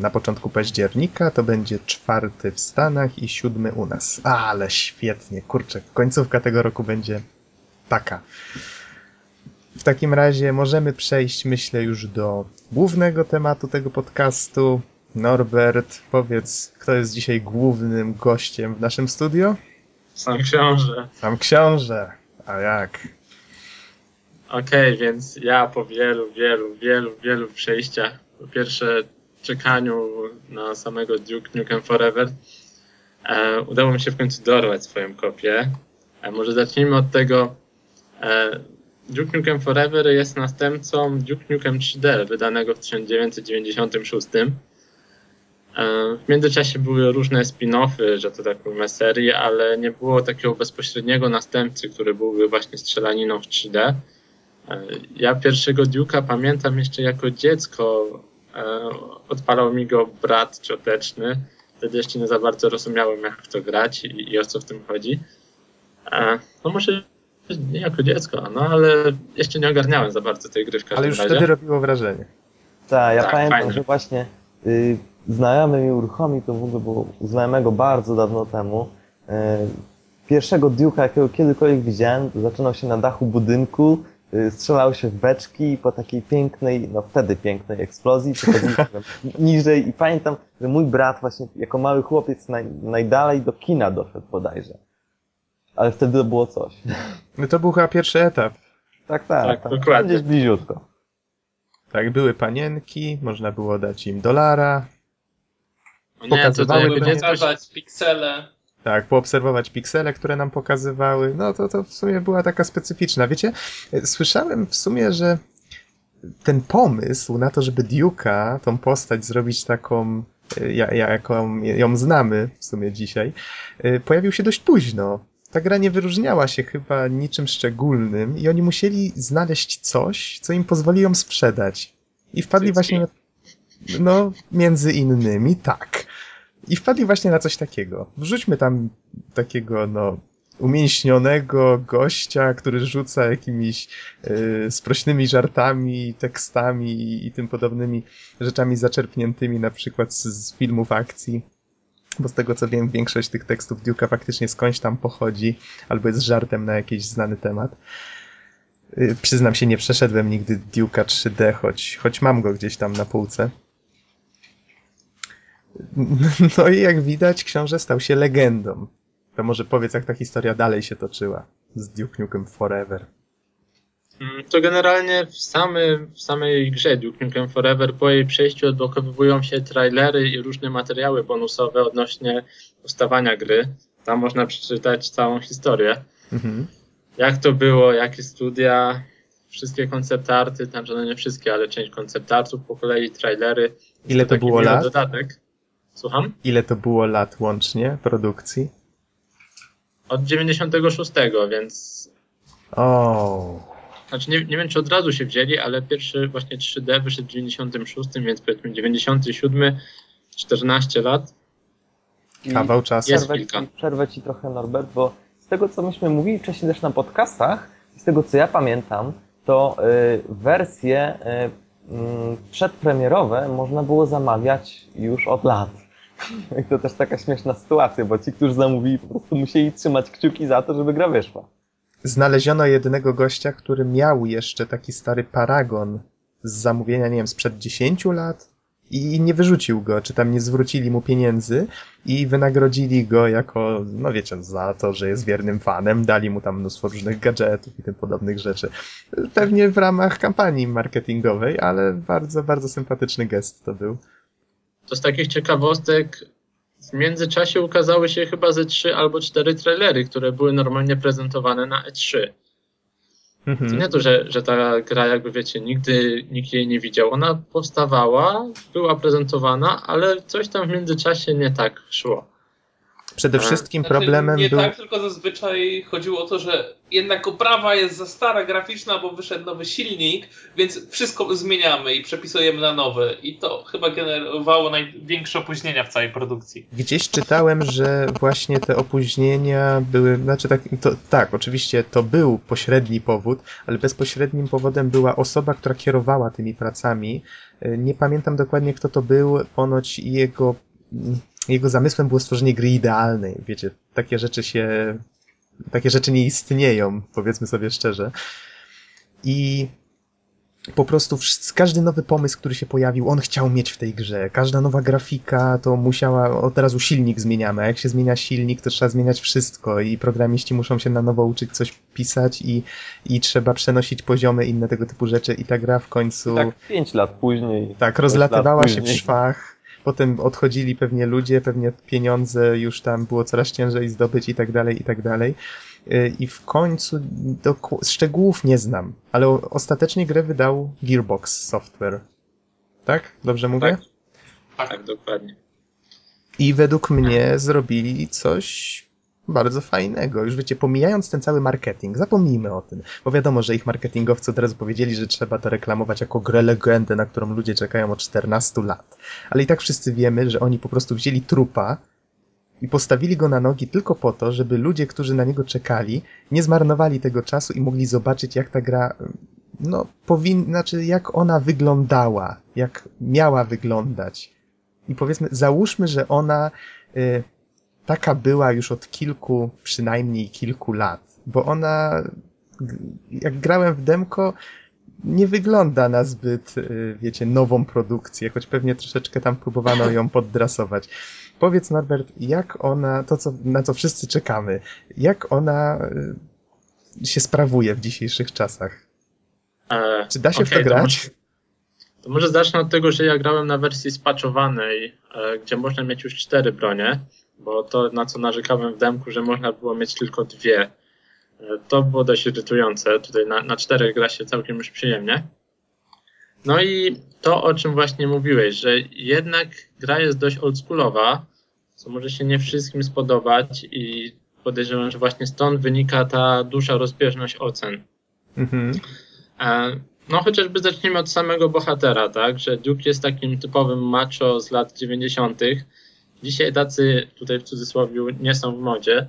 na początku października, to będzie czwarty w Stanach i siódmy u nas. Ale świetnie, kurczę, końcówka tego roku będzie taka. W takim razie możemy przejść, myślę, już do głównego tematu tego podcastu, Norbert, powiedz, kto jest dzisiaj głównym gościem w naszym studio? Sam książę. Sam książę. A jak? Okej, okay, więc ja po wielu, wielu, wielu, wielu przejściach, po pierwsze czekaniu na samego Duke Nukem Forever, e, udało mi się w końcu dorwać swoją kopię. E, może zacznijmy od tego. E, Duke Nukem Forever jest następcą Duke Nukem 3D, wydanego w 1996. E, w międzyczasie były różne spin-offy, że to tak ujmę, serii, ale nie było takiego bezpośredniego następcy, który byłby właśnie strzelaniną w 3D. E, ja pierwszego Duke'a pamiętam jeszcze jako dziecko. E, odpalał mi go brat cioteczny. Wtedy jeszcze nie za bardzo rozumiałem, jak w to grać i, i o co w tym chodzi. No może nie jako dziecko, no ale jeszcze nie ogarniałem za bardzo tej gry w każdym Ale już razie. wtedy robiło wrażenie. Tak, ja tak, pamiętam, fajne. że właśnie y, znajomy mi uruchomił, to w ogóle było znajomego bardzo dawno temu. E, pierwszego Duke'a, jakiego kiedykolwiek widziałem, zaczynał się na dachu budynku, e, strzelał się w beczki i po takiej pięknej, no wtedy pięknej eksplozji przechodziliśmy niżej i pamiętam, że mój brat właśnie jako mały chłopiec naj, najdalej do kina doszedł bodajże. Ale wtedy to było coś. No to był chyba pierwszy etap. Tak, tak. tak, tak dokładnie. Gdzieś bliziutko. Tak, były panienki, można było dać im dolara, nie, pokazywały to, to pokazywać piksele. Tak, poobserwować piksele, które nam pokazywały. No to, to w sumie była taka specyficzna. Wiecie, słyszałem w sumie, że ten pomysł na to, żeby Duke'a, tą postać zrobić taką, jaką ją znamy w sumie dzisiaj, y, pojawił się dość późno. Ta gra nie wyróżniała się chyba niczym szczególnym i oni musieli znaleźć coś, co im pozwoli ją sprzedać. I wpadli właśnie na... No, między innymi tak. I wpadli właśnie na coś takiego. Wrzućmy tam takiego, no, umięśnionego gościa, który rzuca jakimiś yy, sprośnymi żartami, tekstami i tym podobnymi rzeczami zaczerpniętymi na przykład z, z filmów akcji. Bo z tego co wiem, większość tych tekstów Duke'a faktycznie skądś tam pochodzi, albo jest żartem na jakiś znany temat. Yy, przyznam się, nie przeszedłem nigdy Duke'a 3D, choć, choć mam go gdzieś tam na półce. No i jak widać, książę stał się legendą. To może powiedz, jak ta historia dalej się toczyła z Duke Nukem Forever. Mm, to generalnie w, w samej grze Duke Nukem Forever po jej przejściu odblokowywują się trailery i różne materiały bonusowe odnośnie ustawania gry. Tam można przeczytać całą historię. Mhm. Jak to było, jakie studia, wszystkie koncept arty, tam że nie wszystkie, ale część koncept artów po kolei, trailery. Ile to, to było lat? Dodatek. Słucham? Ile to było lat łącznie produkcji? Od 96, więc. O. Znaczy nie, nie wiem, czy od razu się wzięli, ale pierwszy właśnie 3D wyszedł w 96, więc powiedzmy 97, 14 lat. Kawał czasu. Jest przerwę, ci, przerwę ci trochę, Norbert, bo z tego, co myśmy mówili wcześniej też na podcastach, z tego, co ja pamiętam, to y, wersje y, y, przedpremierowe można było zamawiać już od lat. I to też taka śmieszna sytuacja, bo ci, którzy zamówili, po prostu musieli trzymać kciuki za to, żeby gra wyszła. Znaleziono jedynego gościa, który miał jeszcze taki stary paragon z zamówienia, nie wiem, sprzed 10 lat i nie wyrzucił go, czy tam nie zwrócili mu pieniędzy i wynagrodzili go jako, no wiecie, za to, że jest wiernym fanem, dali mu tam mnóstwo różnych gadżetów i tym podobnych rzeczy. Pewnie w ramach kampanii marketingowej, ale bardzo, bardzo sympatyczny gest to był. To z takich ciekawostek w międzyczasie ukazały się chyba ze trzy albo cztery trailery, które były normalnie prezentowane na E3. Mhm. To nie to, że, że ta gra, jakby wiecie, nigdy nikt jej nie widział. Ona powstawała, była prezentowana, ale coś tam w międzyczasie nie tak szło. Przede wszystkim znaczy, problemem nie był... tak, tylko zazwyczaj chodziło o to, że jednak oprawa jest za stara graficzna, bo wyszedł nowy silnik, więc wszystko zmieniamy i przepisujemy na nowy. I to chyba generowało największe opóźnienia w całej produkcji. Gdzieś czytałem, że właśnie te opóźnienia były, znaczy tak, to, tak, oczywiście to był pośredni powód, ale bezpośrednim powodem była osoba, która kierowała tymi pracami. Nie pamiętam dokładnie, kto to był, ponoć jego jego zamysłem było stworzenie gry idealnej. Wiecie, takie rzeczy się, takie rzeczy nie istnieją, powiedzmy sobie szczerze. I po prostu każdy nowy pomysł, który się pojawił, on chciał mieć w tej grze. Każda nowa grafika to musiała, od razu silnik zmieniamy, a jak się zmienia silnik, to trzeba zmieniać wszystko i programiści muszą się na nowo uczyć coś pisać i, i trzeba przenosić poziomy, inne tego typu rzeczy i ta gra w końcu... Tak pięć lat później. Tak, rozlatywała się w szwach potem odchodzili pewnie ludzie, pewnie pieniądze już tam było coraz ciężej zdobyć i tak dalej, i tak dalej. Y, I w końcu do szczegółów nie znam, ale ostatecznie grę wydał Gearbox Software. Tak? Dobrze mówię? Tak, tak dokładnie. I według mnie zrobili coś bardzo fajnego. Już wiecie, pomijając ten cały marketing, zapomnijmy o tym, bo wiadomo, że ich marketingowcy od razu powiedzieli, że trzeba to reklamować jako grę legendę, na którą ludzie czekają od 14 lat. Ale i tak wszyscy wiemy, że oni po prostu wzięli trupa i postawili go na nogi tylko po to, żeby ludzie, którzy na niego czekali, nie zmarnowali tego czasu i mogli zobaczyć, jak ta gra, no, powinna, znaczy, jak ona wyglądała, jak miała wyglądać. I powiedzmy, załóżmy, że ona, y, taka była już od kilku, przynajmniej kilku lat, bo ona, jak grałem w demko, nie wygląda na zbyt, y, wiecie, nową produkcję, choć pewnie troszeczkę tam próbowano ją poddrasować. Powiedz, Norbert, jak ona, to co, na co wszyscy czekamy, jak ona y, się sprawuje w dzisiejszych czasach? E, Czy da się okay, w to grać? To może, to może zacznę od tego, że ja grałem na wersji spaczowanej, e, gdzie można mieć już cztery bronie bo to, na co narzekałem w demku, że można było mieć tylko dwie, e, to było dość irytujące. Tutaj na, na czterech gra się całkiem już przyjemnie. No i to, o czym właśnie mówiłeś, że jednak gra jest dość oldschoolowa, co może się nie wszystkim spodobać i podejrzewam, że właśnie stąd wynika ta duża rozbieżność ocen. Mhm. E, no chociażby zacznijmy od samego bohatera, tak, że Duke jest takim typowym macho z lat 90., dzisiaj tacy tutaj w cudzysłowie nie są w modzie.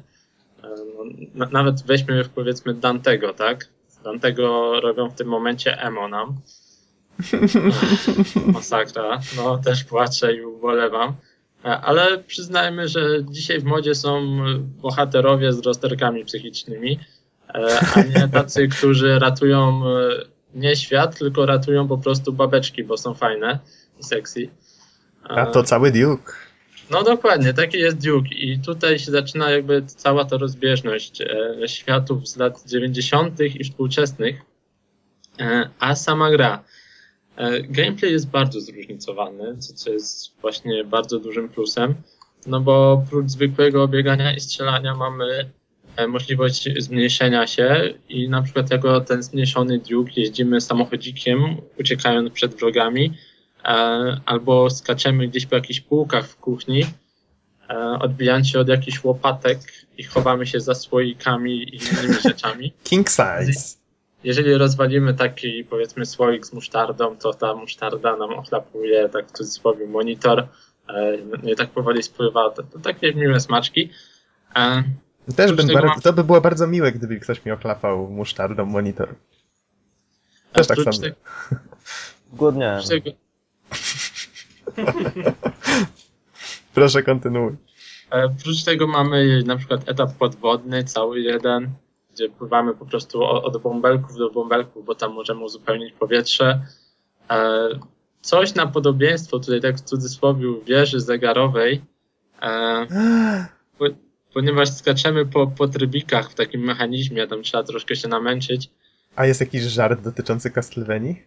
No, nawet weźmy powiedzmy Dantego, tak? Dantego robią w tym momencie emo nam. Masakra. No też płaczę i ubolewam. Ale przyznajmy, że dzisiaj w modzie są bohaterowie z rozterkami psychicznymi, a nie tacy, którzy ratują nie świat, tylko ratują po prostu babeczki, bo są fajne i sexy. A to cały Duke. No dokładnie, taki jest Duke i tutaj się zaczyna jakby cała ta rozbieżność e, światów z lat 90. i współczesnych, e, a sama gra. E, gameplay jest bardzo zróżnicowany, co, co jest właśnie bardzo dużym plusem, no bo oprócz zwykłego biegania i strzelania mamy możliwość zmniejszenia się i na przykład jako ten zmniejszony Duke jeździmy samochodzikiem, uciekając przed wrogami, albo skaczemy gdzieś po jakichś półkach w kuchni, e, odbijając się od jakichś łopatek i chowamy się za słoikami i innymi rzeczami. King size. Jeżeli rozwalimy taki, powiedzmy, słoik z musztardą, to ta musztarda nam ochlapuje, tak w cudzysłowie, monitor e, no i tak powoli spływa. To, to takie miłe smaczki. Też bym bardzo, mam... To by było bardzo miłe, gdyby ktoś mi ochlapał musztardą monitor. Też tak samo. Głodniałem. Proszę kontynuuj. E, oprócz tego mamy na przykład etap podwodny, cały jeden, gdzie pływamy po prostu od bąbelków do bąbelków, bo tam możemy uzupełnić powietrze. E, coś na podobieństwo, tutaj tak w cudzysłowie, wieży zegarowej, e, ponieważ skaczemy po, po trybikach w takim mechanizmie, tam trzeba troszkę się namęczyć. A jest jakiś żart dotyczący Castlevanii?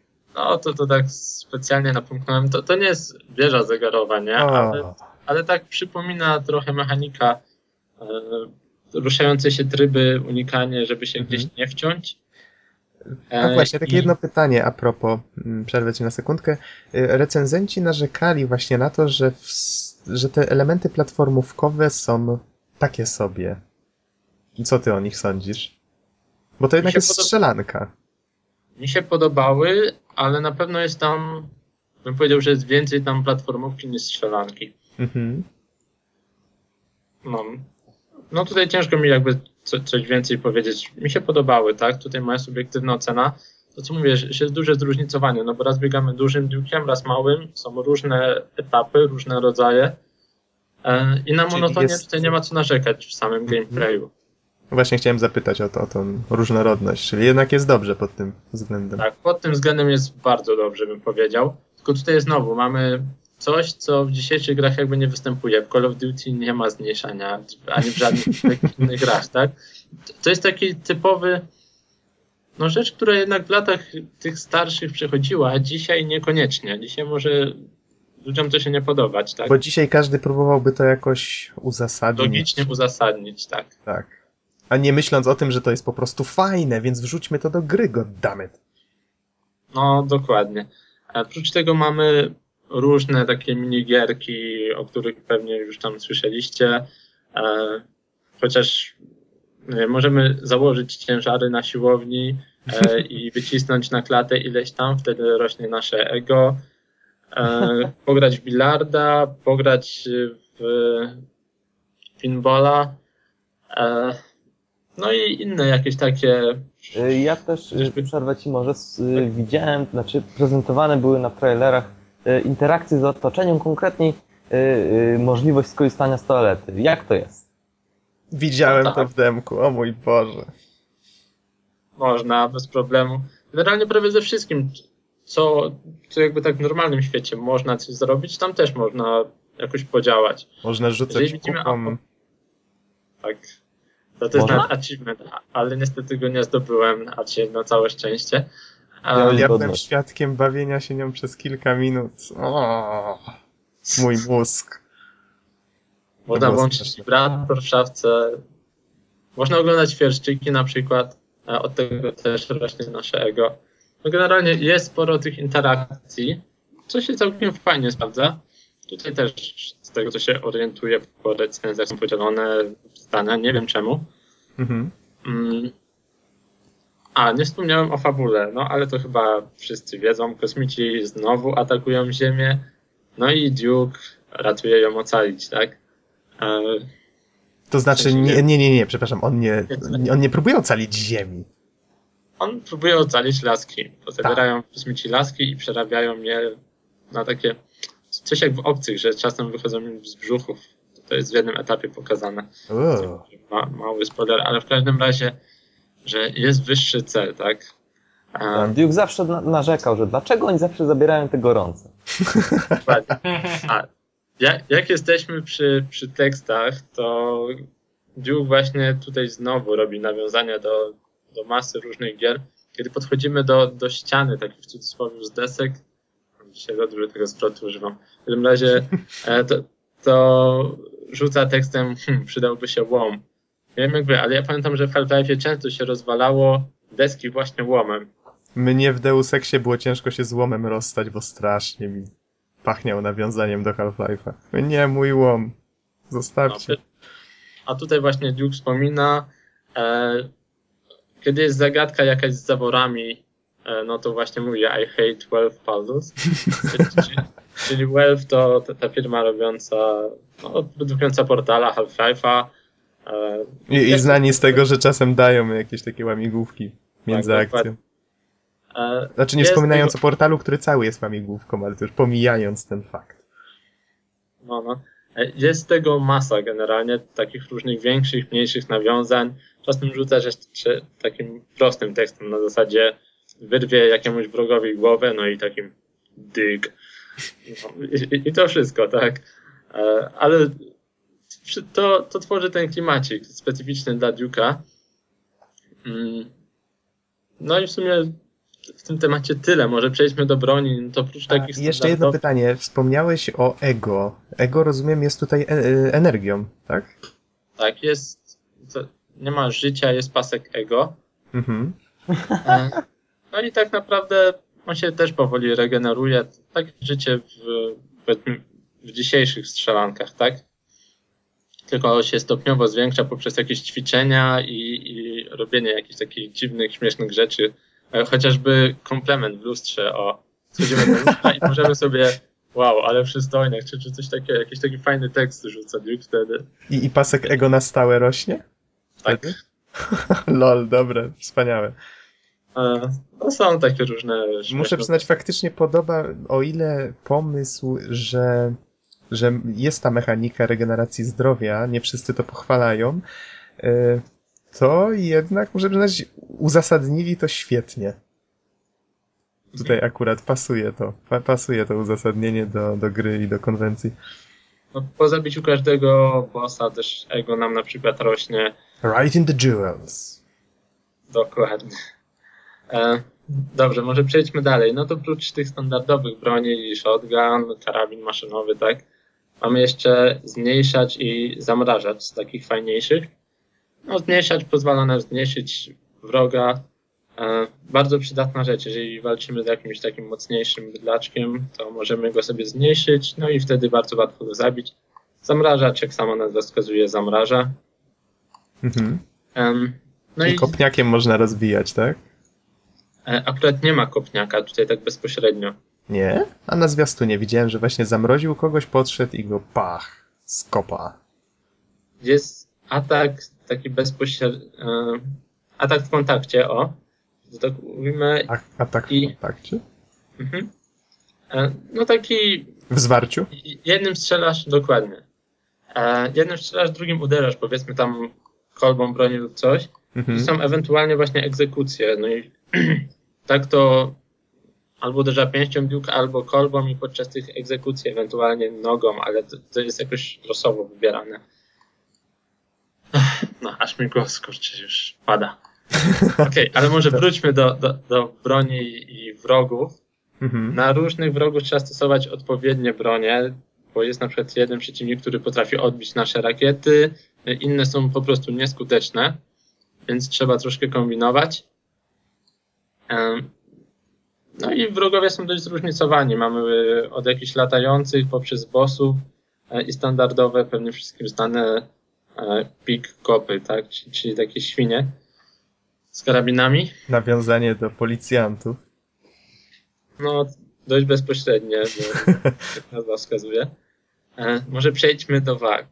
No, to, to tak specjalnie napomknąłem. To, to nie jest wieża zegarowa, nie? Ale, ale tak przypomina trochę mechanika e, ruszające się tryby, unikanie, żeby się mhm. gdzieś nie wciąć. E, A właśnie, takie I... jedno pytanie a propos, mm, przerwę ci na sekundkę. E, recenzenci narzekali właśnie na to, że, w, że te elementy platformówkowe są takie sobie. Co ty o nich sądzisz? Bo to jednak jest podoba... strzelanka. Mi się podobały, ale na pewno jest tam, bym powiedział, że jest więcej tam platformówki niż strzelanki. Mhm. No. no tutaj ciężko mi jakby co, coś więcej powiedzieć. Mi się podobały, tak? Tutaj moja subiektywna ocena. To co mówię, że jest duże zróżnicowanie, no bo raz biegamy dużym dukiem, raz małym, są różne etapy, różne rodzaje. E, I na monotonię jest... tutaj nie ma co narzekać w samym mhm. gameplayu. Właśnie chciałem zapytać o, to, o tą różnorodność, czyli jednak jest dobrze pod tym względem. Tak, pod tym względem jest bardzo dobrze, bym powiedział. Tylko tutaj znowu mamy coś, co w dzisiejszych grach jakby nie występuje. W Call of Duty nie ma zmniejszania, ani w żadnych innych grach, tak? To jest taki typowy, no rzecz, która jednak w latach tych starszych przechodziła, a dzisiaj niekoniecznie. Dzisiaj może ludziom to się nie podobać, tak? Bo dzisiaj każdy próbowałby to jakoś uzasadnić. Logicznie uzasadnić, tak. Tak a nie myśląc o tym, że to jest po prostu fajne, więc wrzućmy to do gry, goddammit. No, dokładnie. A oprócz tego mamy różne takie minigierki, o których pewnie już tam słyszeliście, e, chociaż nie, możemy założyć ciężary na siłowni e, i wycisnąć na klatę ileś tam, wtedy rośnie nasze ego, e, pograć w bilarda, pograć w pinballa, e, no i inne jakieś takie. Y, ja też, y, przerwę Ci może, y, widziałem, znaczy prezentowane były na trailerach interakcje z otoczeniem, konkretniej możliwość skorzystania z toalety. Jak to jest? Widziałem no tak. to w demku, o mój Boże. Można, bez problemu. Generalnie prawie ze wszystkim, co, co jakby tak w normalnym świecie można coś zrobić, tam też można jakoś podziałać. Można rzucać widzimy, kupą... Tak. To, to jest nawet achievement, ale niestety go nie zdobyłem, a na całe szczęście. Ja, ja byłem świadkiem bawienia się nią przez kilka minut. O, mój mózg. Można włączyć wibrator w szafce. Można oglądać wierszczyki na przykład. A od tego też rośnie nasze ego. No generalnie jest sporo tych interakcji, co się całkiem fajnie sprawdza. Tutaj też z tego, co się orientuję po recenzjach są podzielone zdania, nie wiem czemu. Mhm. Mm. A, nie wspomniałem o fabule, no ale to chyba wszyscy wiedzą. Kosmici znowu atakują Ziemię. No i Duke ratuje ją ocalić, tak? E, to znaczy, nie, nie, nie, nie, przepraszam, on nie, on nie próbuje ocalić ziemi. On próbuje ocalić laski. Zabierają tak. kosmici laski i przerabiają je na takie coś jak w obcych, że czasem wychodzą im z brzuchów. To jest w jednym etapie pokazane. Ma, mały spoiler, ale w każdym razie, że jest wyższy cel, tak? Um, Duke zawsze na narzekał, że dlaczego oni zawsze zabierają te gorące. A jak, jak jesteśmy przy, przy tekstach, to Duke właśnie tutaj znowu robi nawiązania do, do masy różnych gier. Kiedy podchodzimy do, do ściany, takich w cudzysłowie z desek, dzisiaj za dużo tego zwrotu używam. W każdym razie e, to, to rzuca tekstem, hmm, przydałby się łom. Wiem jakby, ale ja pamiętam, że w Half-Life często się rozwalało deski właśnie łomem. Mnie w Deus Exie było ciężko się z łomem rozstać, bo strasznie mi pachniał nawiązaniem do Half-Life'a. Nie, mój łom. Zostawcie. No, a tutaj właśnie Duke wspomina, e, kiedy jest zagadka jakaś z zaworami, no to właśnie mówi I hate Wealth Puzzles. czyli, czyli Wealth to ta, firma robiąca, no, produkująca portala Half-Life'a. E, I, I znani z tego, że czasem dają jakieś takie łamigłówki między tak, akcją. E, znaczy nie wspominając tego... o portalu, który cały jest łamigłówką, ale też pomijając ten fakt. No, no. E, jest tego masa generalnie, takich różnych większych, mniejszych nawiązań. Czasem rzucasz jeszcze takim prostym tekstem na zasadzie wyrwie jakiemuś wrogowi głowę, no i takim dyg. No, i, i, to wszystko, tak. E, ale to, to tworzy ten klimacik specyficzny dla Duke'a. Mm. No i w sumie w tym temacie tyle. Może przejdźmy do broni. No to oprócz A, takich Jeszcze jedno pytanie. Wspomniałeś o ego. Ego, rozumiem, jest tutaj e, e energią, tak? Tak, jest. nie ma życia, jest pasek ego. Mhm. E, no i tak naprawdę on się też powoli regeneruje. Tak życie w, w dzisiejszych strzelankach, tak? Tylko się stopniowo zwiększa poprzez jakieś ćwiczenia i, i robienie jakichś takich dziwnych, śmiesznych rzeczy E, chociażby komplement w lustrze, o, schodzimy do lustra i możemy sobie wow, ale przystojny, czy, czy coś takiego, jakiś taki fajny tekst rzuca Duke wtedy. I, I pasek ego na stałe rośnie? Tak. Lol, dobre, wspaniałe. No są takie różne... Muszę przyznać, faktycznie podoba, o ile pomysł, że, że jest ta mechanika regeneracji zdrowia, nie wszyscy to pochwalają, e, to jednak, muszę przyznać, uzasadnili to świetnie. Tutaj akurat pasuje to. pasuje to uzasadnienie do, do gry i do konwencji. No, po zabiciu każdego bossa też ego nam na przykład rośnie. Right in the jewels. Dokładnie. E, dobrze, może przejdźmy dalej. No to oprócz tych standardowych broni, shotgun, karabin maszynowy, tak? Mamy jeszcze zmniejszać i zamrażać z takich fajniejszych. No, zmniejszać pozwala nam zmniejszyć wroga. E, bardzo przydatna rzecz, jeżeli walczymy z jakimś takim mocniejszym bydlaczkiem, to możemy go sobie zmniejszyć, no i wtedy bardzo łatwo go zabić. Zamrażacz, jak sama nazwa wskazuje, zamraża. Mhm. no I, i kopniakiem można rozbijać, tak? E, akurat nie ma kopniaka tutaj tak bezpośrednio. Nie? A na zwiastunie widziałem, że właśnie zamroził kogoś, podszedł i go pach, skopa. Jest atak taki bezpośredni, e, atak w kontakcie, o, tak mówimy. A, atak i, w kontakcie? Mhm. E, no taki... W zwarciu? Jednym strzelasz, dokładnie. Jednym strzelasz, drugim uderzasz, powiedzmy tam kolbą broni lub coś. Mhm. Są ewentualnie właśnie egzekucje. No i tak to albo uderza pięścią piłkę, albo kolbą i podczas tych egzekucji ewentualnie nogą, ale to, to jest jakoś losowo wybierane. No, aż mi głos skurczy już pada. Okej, okay, ale może wróćmy do, do, do broni i wrogów. Mhm. Na różnych wrogów trzeba stosować odpowiednie bronie, bo jest na przykład jeden przeciwnik, który potrafi odbić nasze rakiety, inne są po prostu nieskuteczne, więc trzeba troszkę kombinować. No i wrogowie są dość zróżnicowani. Mamy od jakichś latających poprzez bossów e, i standardowe, pewnie wszystkim znane E, pig kopy, tak? Czyli takie świnie z karabinami. Nawiązanie do policjantów. No, dość bezpośrednie, bo jak nazwa wskazuje. E, może przejdźmy do wag.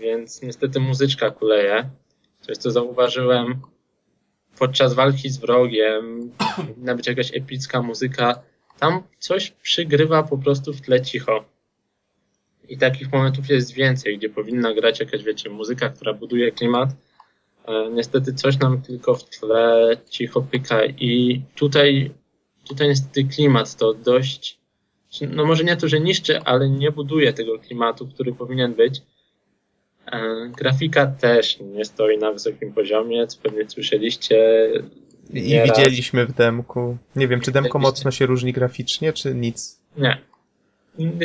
Więc niestety muzyczka kuleje. Coś, co zauważyłem podczas walki z wrogiem, powinna być jakaś epicka muzyka. Tam coś przygrywa po prostu w tle cicho. I takich momentów jest więcej, gdzie powinna grać jakaś, wiecie, muzyka, która buduje klimat. E, niestety coś nam tylko w tle cicho pyka i tutaj, tutaj niestety klimat to dość, no może nie to, że niszczy, ale nie buduje tego klimatu, który powinien być. Grafika też nie stoi na wysokim poziomie, co pewnie słyszeliście. I widzieliśmy w demku. Nie wiem, czy demko mocno się różni graficznie, czy nic? Nie.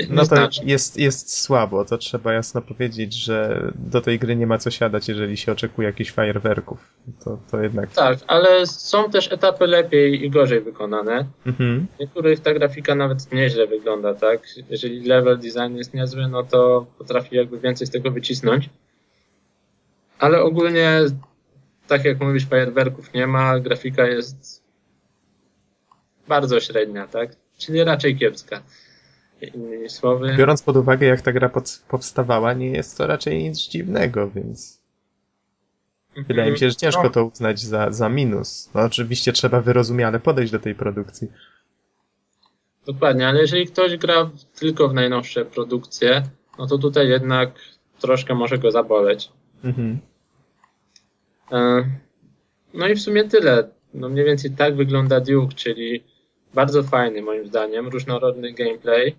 No to znaczy. jest, jest słabo, to trzeba jasno powiedzieć, że do tej gry nie ma co siadać, jeżeli się oczekuje jakichś fajerwerków. To, to jednak... Tak, ale są też etapy lepiej i gorzej wykonane. Mhm. W niektórych ta grafika nawet nieźle wygląda, tak? Jeżeli level design jest niezły, no to potrafi jakby więcej z tego wycisnąć. Ale ogólnie, tak jak mówisz, fajerwerków nie ma, grafika jest bardzo średnia, tak? Czyli raczej kiepska. Innymi słowy. Biorąc pod uwagę, jak ta gra powstawała, nie jest to raczej nic dziwnego, więc wydaje mi się, że ciężko to uznać za, za minus. No oczywiście trzeba wyrozumiale podejść do tej produkcji. Dokładnie, ale jeżeli ktoś gra tylko w najnowsze produkcje, no to tutaj jednak troszkę może go zaboleć. Mhm. E, No i w sumie tyle. No mniej więcej tak wygląda Duke, czyli bardzo fajny moim zdaniem, różnorodny gameplay,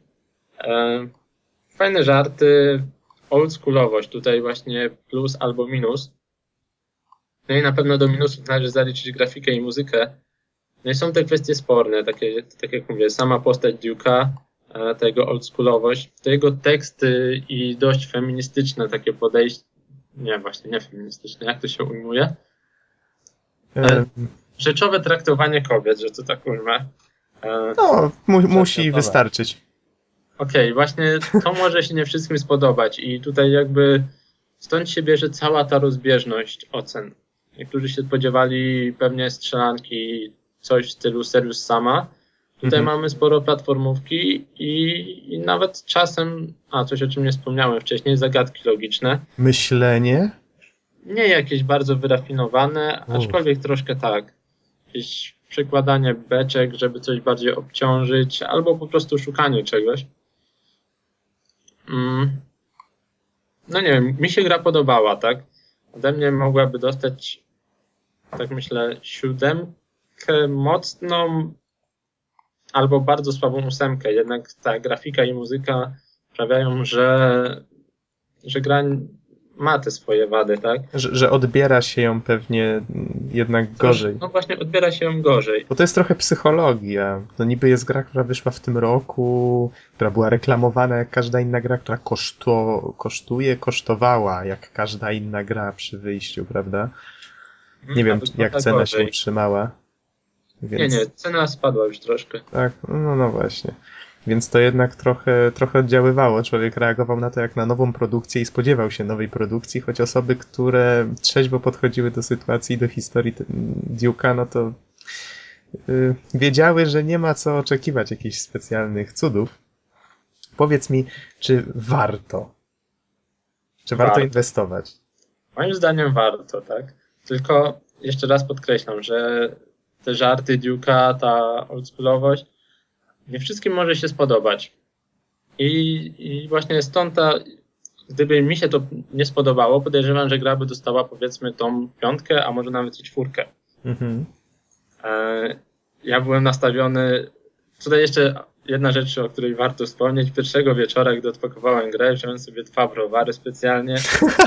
fajne żarty, oldschoolowość, tutaj właśnie plus albo minus. No i na pewno do minusów należy zaliczyć grafikę i muzykę. No i są te kwestie sporne, takie, tak jak mówię, sama postać Duke'a, e, tego oldschoolowość, to jego teksty i dość feministyczne takie podejście, nie właśnie, nie feministyczne, jak to się ujmuje? E, rzeczowe traktowanie kobiet, że to tak ujmę. E, no, mu, musi wystarczyć. Okej, właśnie to może się nie wszystkim spodobać i tutaj jakby stąd się bierze cała ta rozbieżność ocen. Niektórzy się spodziewali pewnie strzelanki, coś w stylu Serious Sama. Tutaj Mhm. mamy sporo platformówki i, i nawet czasem, a coś o czym nie wspomniałem wcześniej, zagadki logiczne. Myślenie? Nie jakieś bardzo wyrafinowane, Uff. aczkolwiek troszkę tak. Jakieś przekładanie beczek, żeby coś bardziej obciążyć, albo po prostu szukanie czegoś. Mm. No nie wiem, mi się gra podobała, tak? Ode mnie mogłaby dostać, tak myślę, siódemkę mocną, albo bardzo słabą ósemkę. Jednak ta grafika i muzyka sprawiają, że, że gra ma te swoje wady, tak? Że, że odbiera się ją pewnie jednak gorzej. No właśnie, odbiera się ją gorzej. Bo to jest trochę psychologia. No niby jest gra, która wyszła w tym roku, która była reklamowana jak każda inna gra, która kosztuje, kosztowała jak każda inna gra przy wyjściu, prawda? Nie wiem, A wygląda jak cena się gorzej. utrzymała. Nie, Więc, nie, cena spadła już troszkę. Tak, no, no właśnie. Więc to jednak trochę, trochę oddziaływało. Człowiek reagował na to jak na nową produkcję i spodziewał się nowej produkcji, choć osoby, które trzeźwo podchodziły do sytuacji do historii Duke'a, no to yy, wiedziały, że nie ma co oczekiwać jakichś specjalnych cudów. Powiedz mi, czy warto? Czy warto, Warto. inwestować? Moim zdaniem warto, tak? Tylko jeszcze raz podkreślam, że te żarty Duke'a, ta oldschoolowość, nie wszystkim może się spodobać. I, I właśnie stąd ta, gdyby mi się to nie spodobało, podejrzewam, że gra by dostała powiedzmy tą piątkę, a może nawet i czwórkę. Mhm. E, ja byłem nastawiony. Tutaj jeszcze jedna rzecz, o której warto wspomnieć. Pierwszego wieczora, gdy odpakowałem grę, wziąłem sobie dwa browary specjalnie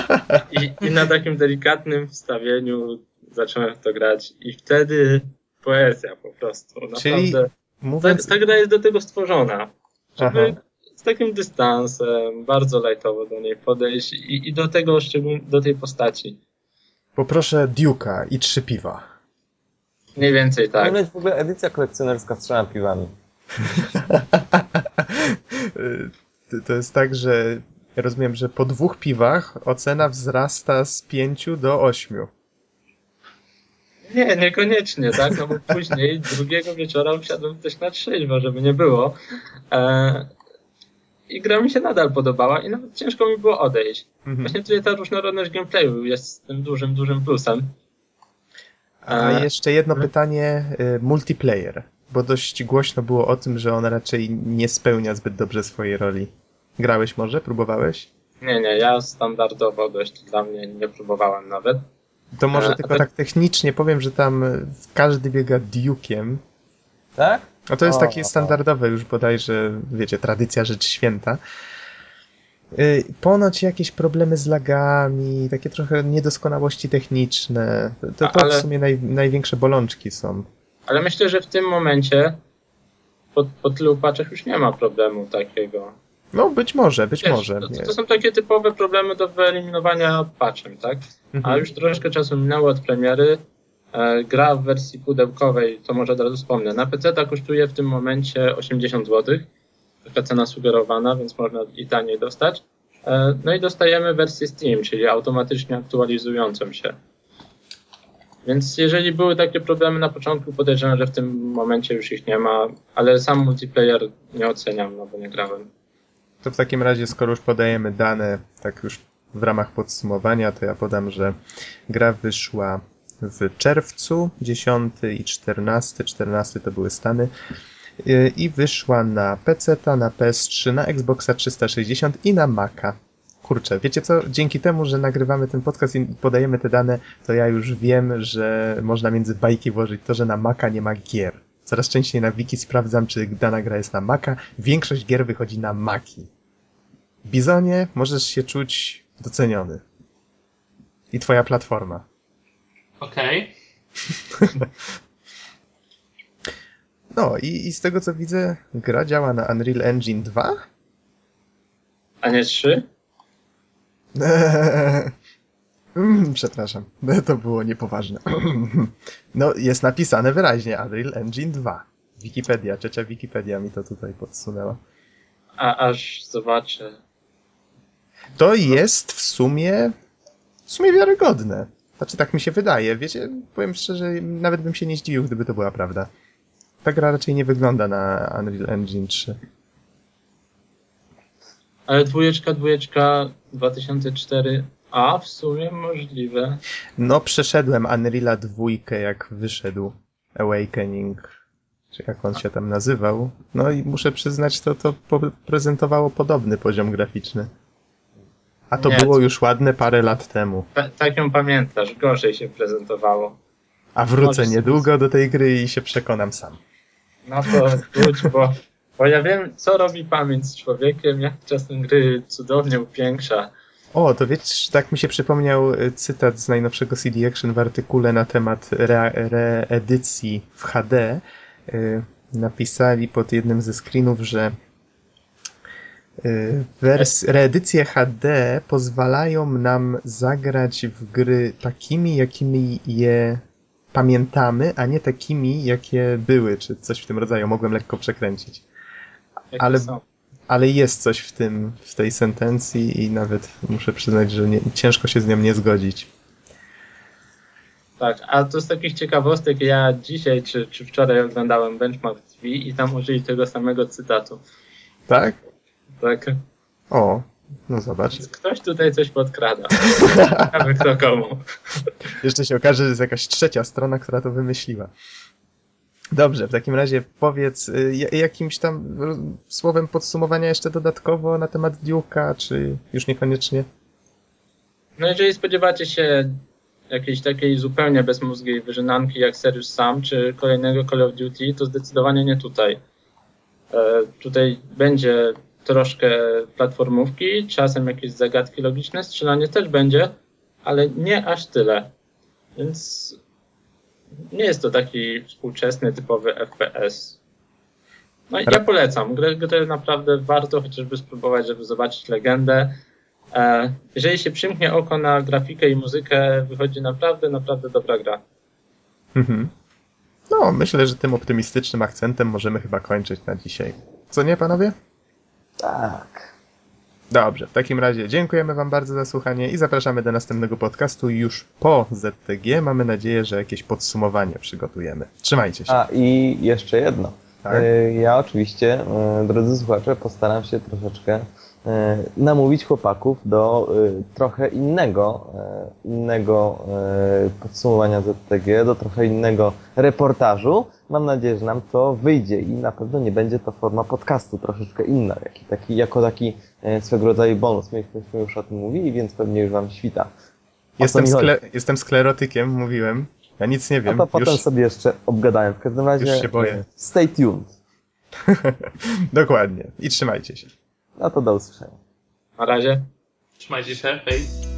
i, i na takim delikatnym wstawieniu zacząłem w to grać. I wtedy poezja po prostu. Czyli Naprawdę. Ta, Mówiąc, ta gra jest do tego stworzona. Żeby Aha. z takim dystansem, bardzo lajtowo do niej podejść i, i do tego szczególnie, do tej postaci. poproszę Duke'a i trzy piwa. Mniej więcej tak. Powinna być w ogóle edycja kolekcjonerska z trzema piwami. To- To jest tak, że ja rozumiem, że po dwóch piwach ocena wzrasta z pięciu do ośmiu. Nie, niekoniecznie, tak? No bo później, drugiego wieczora usiadłem też na trzeźwo, żeby nie było. E, I gra mi się nadal podobała i nawet ciężko mi było odejść. Mhm. Właśnie tutaj ta różnorodność gameplayu jest tym dużym, dużym plusem. A E, jeszcze jedno pytanie, y, multiplayer, bo dość głośno było o tym, że on raczej nie spełnia zbyt dobrze swojej roli. Grałeś może? Próbowałeś? Nie, nie, ja standardowo dość dla mnie nie próbowałem nawet. To może E, tylko a to- tak technicznie powiem, że tam y, każdy biega Duke'iem. Tak? No to jest O, takie o. standardowe już bodajże, wiecie, tradycja rzecz święta. Y, Ponoć jakieś problemy z lagami, takie trochę niedoskonałości techniczne. To, to Ale- w sumie naj, największe bolączki są. Ale myślę, że w tym momencie po, po tylu patchach już nie ma problemu takiego. No być może, być Wiesz, może. To, to są takie typowe problemy do wyeliminowania patchem, tak? Mhm. A już troszkę czasu minęło od premiery. E, gra w wersji pudełkowej, to może od razu wspomnę, na PC ta kosztuje w tym momencie 80 zł. Taka cena sugerowana, więc można i taniej dostać. E, no i dostajemy wersję Steam, czyli automatycznie aktualizującą się. Więc jeżeli były takie problemy na początku, podejrzewam, że w tym momencie już ich nie ma, ale sam multiplayer nie oceniam, no bo nie grałem. To w takim razie, skoro już podajemy dane, tak już w ramach podsumowania, to ja podam, że gra wyszła w czerwcu 10 i 14. 14 to były Stany. Yy, I wyszła na PC, na PS3, na Xboxa 360 i na Maca. Kurczę, wiecie co? Dzięki temu, że nagrywamy ten podcast i podajemy te dane, to ja już wiem, że można między bajki włożyć to, że na Maca nie ma gier. Coraz częściej na wiki sprawdzam, czy dana gra jest na Maca. Większość gier wychodzi na Maki. Bizonie, możesz się czuć doceniony. I twoja platforma. Okej. No i, i z tego co widzę, gra działa na Unreal Engine 2? A nie 3? Przepraszam, to było niepoważne. No, jest napisane wyraźnie Unreal Engine 2. Wikipedia, ciocia Wikipedia mi to tutaj podsunęła. A aż zobaczę. To jest w sumie w sumie wiarygodne. Znaczy tak mi się wydaje. Wiecie, powiem szczerze, nawet bym się nie zdziwił, gdyby to była prawda. Ta gra raczej nie wygląda na Unreal Engine 3. Ale dwójeczka, dwójeczka 2004, a w sumie możliwe. No, przeszedłem Unreala 2, jak wyszedł Awakening, czy jak on się tam nazywał. No i muszę przyznać, to, to prezentowało podobny poziom graficzny. A to Nie, było już ładne parę lat temu. Ta, tak ją pamiętasz, gorzej się prezentowało. A wrócę Możesz- niedługo do tej gry i się przekonam sam. No to wróć, bo, bo ja wiem, co robi pamięć z człowiekiem, jak czasem gry cudownie upiększa. O, to wiesz, tak mi się przypomniał y, cytat z najnowszego CD Action w artykule na temat re- reedycji w HD. Y, Napisali pod jednym ze screenów, że y, wers- reedycje HD pozwalają nam zagrać w gry takimi, jakimi je pamiętamy, a nie takimi, jakie były, czy coś w tym rodzaju. Mogłem lekko przekręcić. Ale-. Ale jest coś w tym, w tej sentencji i nawet muszę przyznać, że nie, ciężko się z nią nie zgodzić. Tak, a to z takich ciekawostek, ja dzisiaj czy, czy wczoraj oglądałem Benchmark TV i tam użyli tego samego cytatu. Tak? Tak, O, no zobacz. więc ktoś tutaj coś podkrada. Ciekawe kto komu. Jeszcze się okaże, że jest jakaś trzecia strona, która to wymyśliła. Dobrze, w takim razie powiedz y, ja- jakimś tam słowem podsumowania jeszcze dodatkowo na temat Duke'a, czy już niekoniecznie? No jeżeli spodziewacie się jakiejś takiej zupełnie bezmózgiej wyżynanki jak Serious Sam czy kolejnego Call of Duty, to zdecydowanie nie tutaj. E, tutaj będzie troszkę platformówki, czasem jakieś zagadki logiczne, strzelanie też będzie, ale nie aż tyle. Więc nie jest to taki współczesny, typowy FPS. No i ja polecam. Grę, grę naprawdę warto chociażby spróbować, żeby zobaczyć legendę. E, jeżeli się przymknie oko na grafikę i muzykę, wychodzi naprawdę, naprawdę dobra gra. Mhm. No, myślę, że tym optymistycznym akcentem możemy chyba kończyć na dzisiaj. Co nie, panowie? Tak. Dobrze, w takim razie dziękujemy Wam bardzo za słuchanie i zapraszamy do następnego podcastu już po ZTG. Mamy nadzieję, że jakieś podsumowanie przygotujemy. Trzymajcie się. A i jeszcze jedno. Tak? E, Ja oczywiście, e, drodzy słuchacze, postaram się troszeczkę namówić chłopaków do e, trochę innego, e, innego e, podsumowania ZTG, do trochę innego reportażu. Mam nadzieję, że nam to wyjdzie i na pewno nie będzie to forma podcastu, troszeczkę inna, taki, taki, jako taki e, swego rodzaju bonus. Myśmy już o tym mówili, więc pewnie już Wam świta. O Jestem, skle- jestem sklerotykiem, mówiłem. Ja nic nie A wiem. to potem Już... sobie jeszcze obgadałem. W każdym razie Już się boję. e, stay tuned. Dokładnie. I trzymajcie się. No to do usłyszenia. Na razie. Trzymajcie się, hej.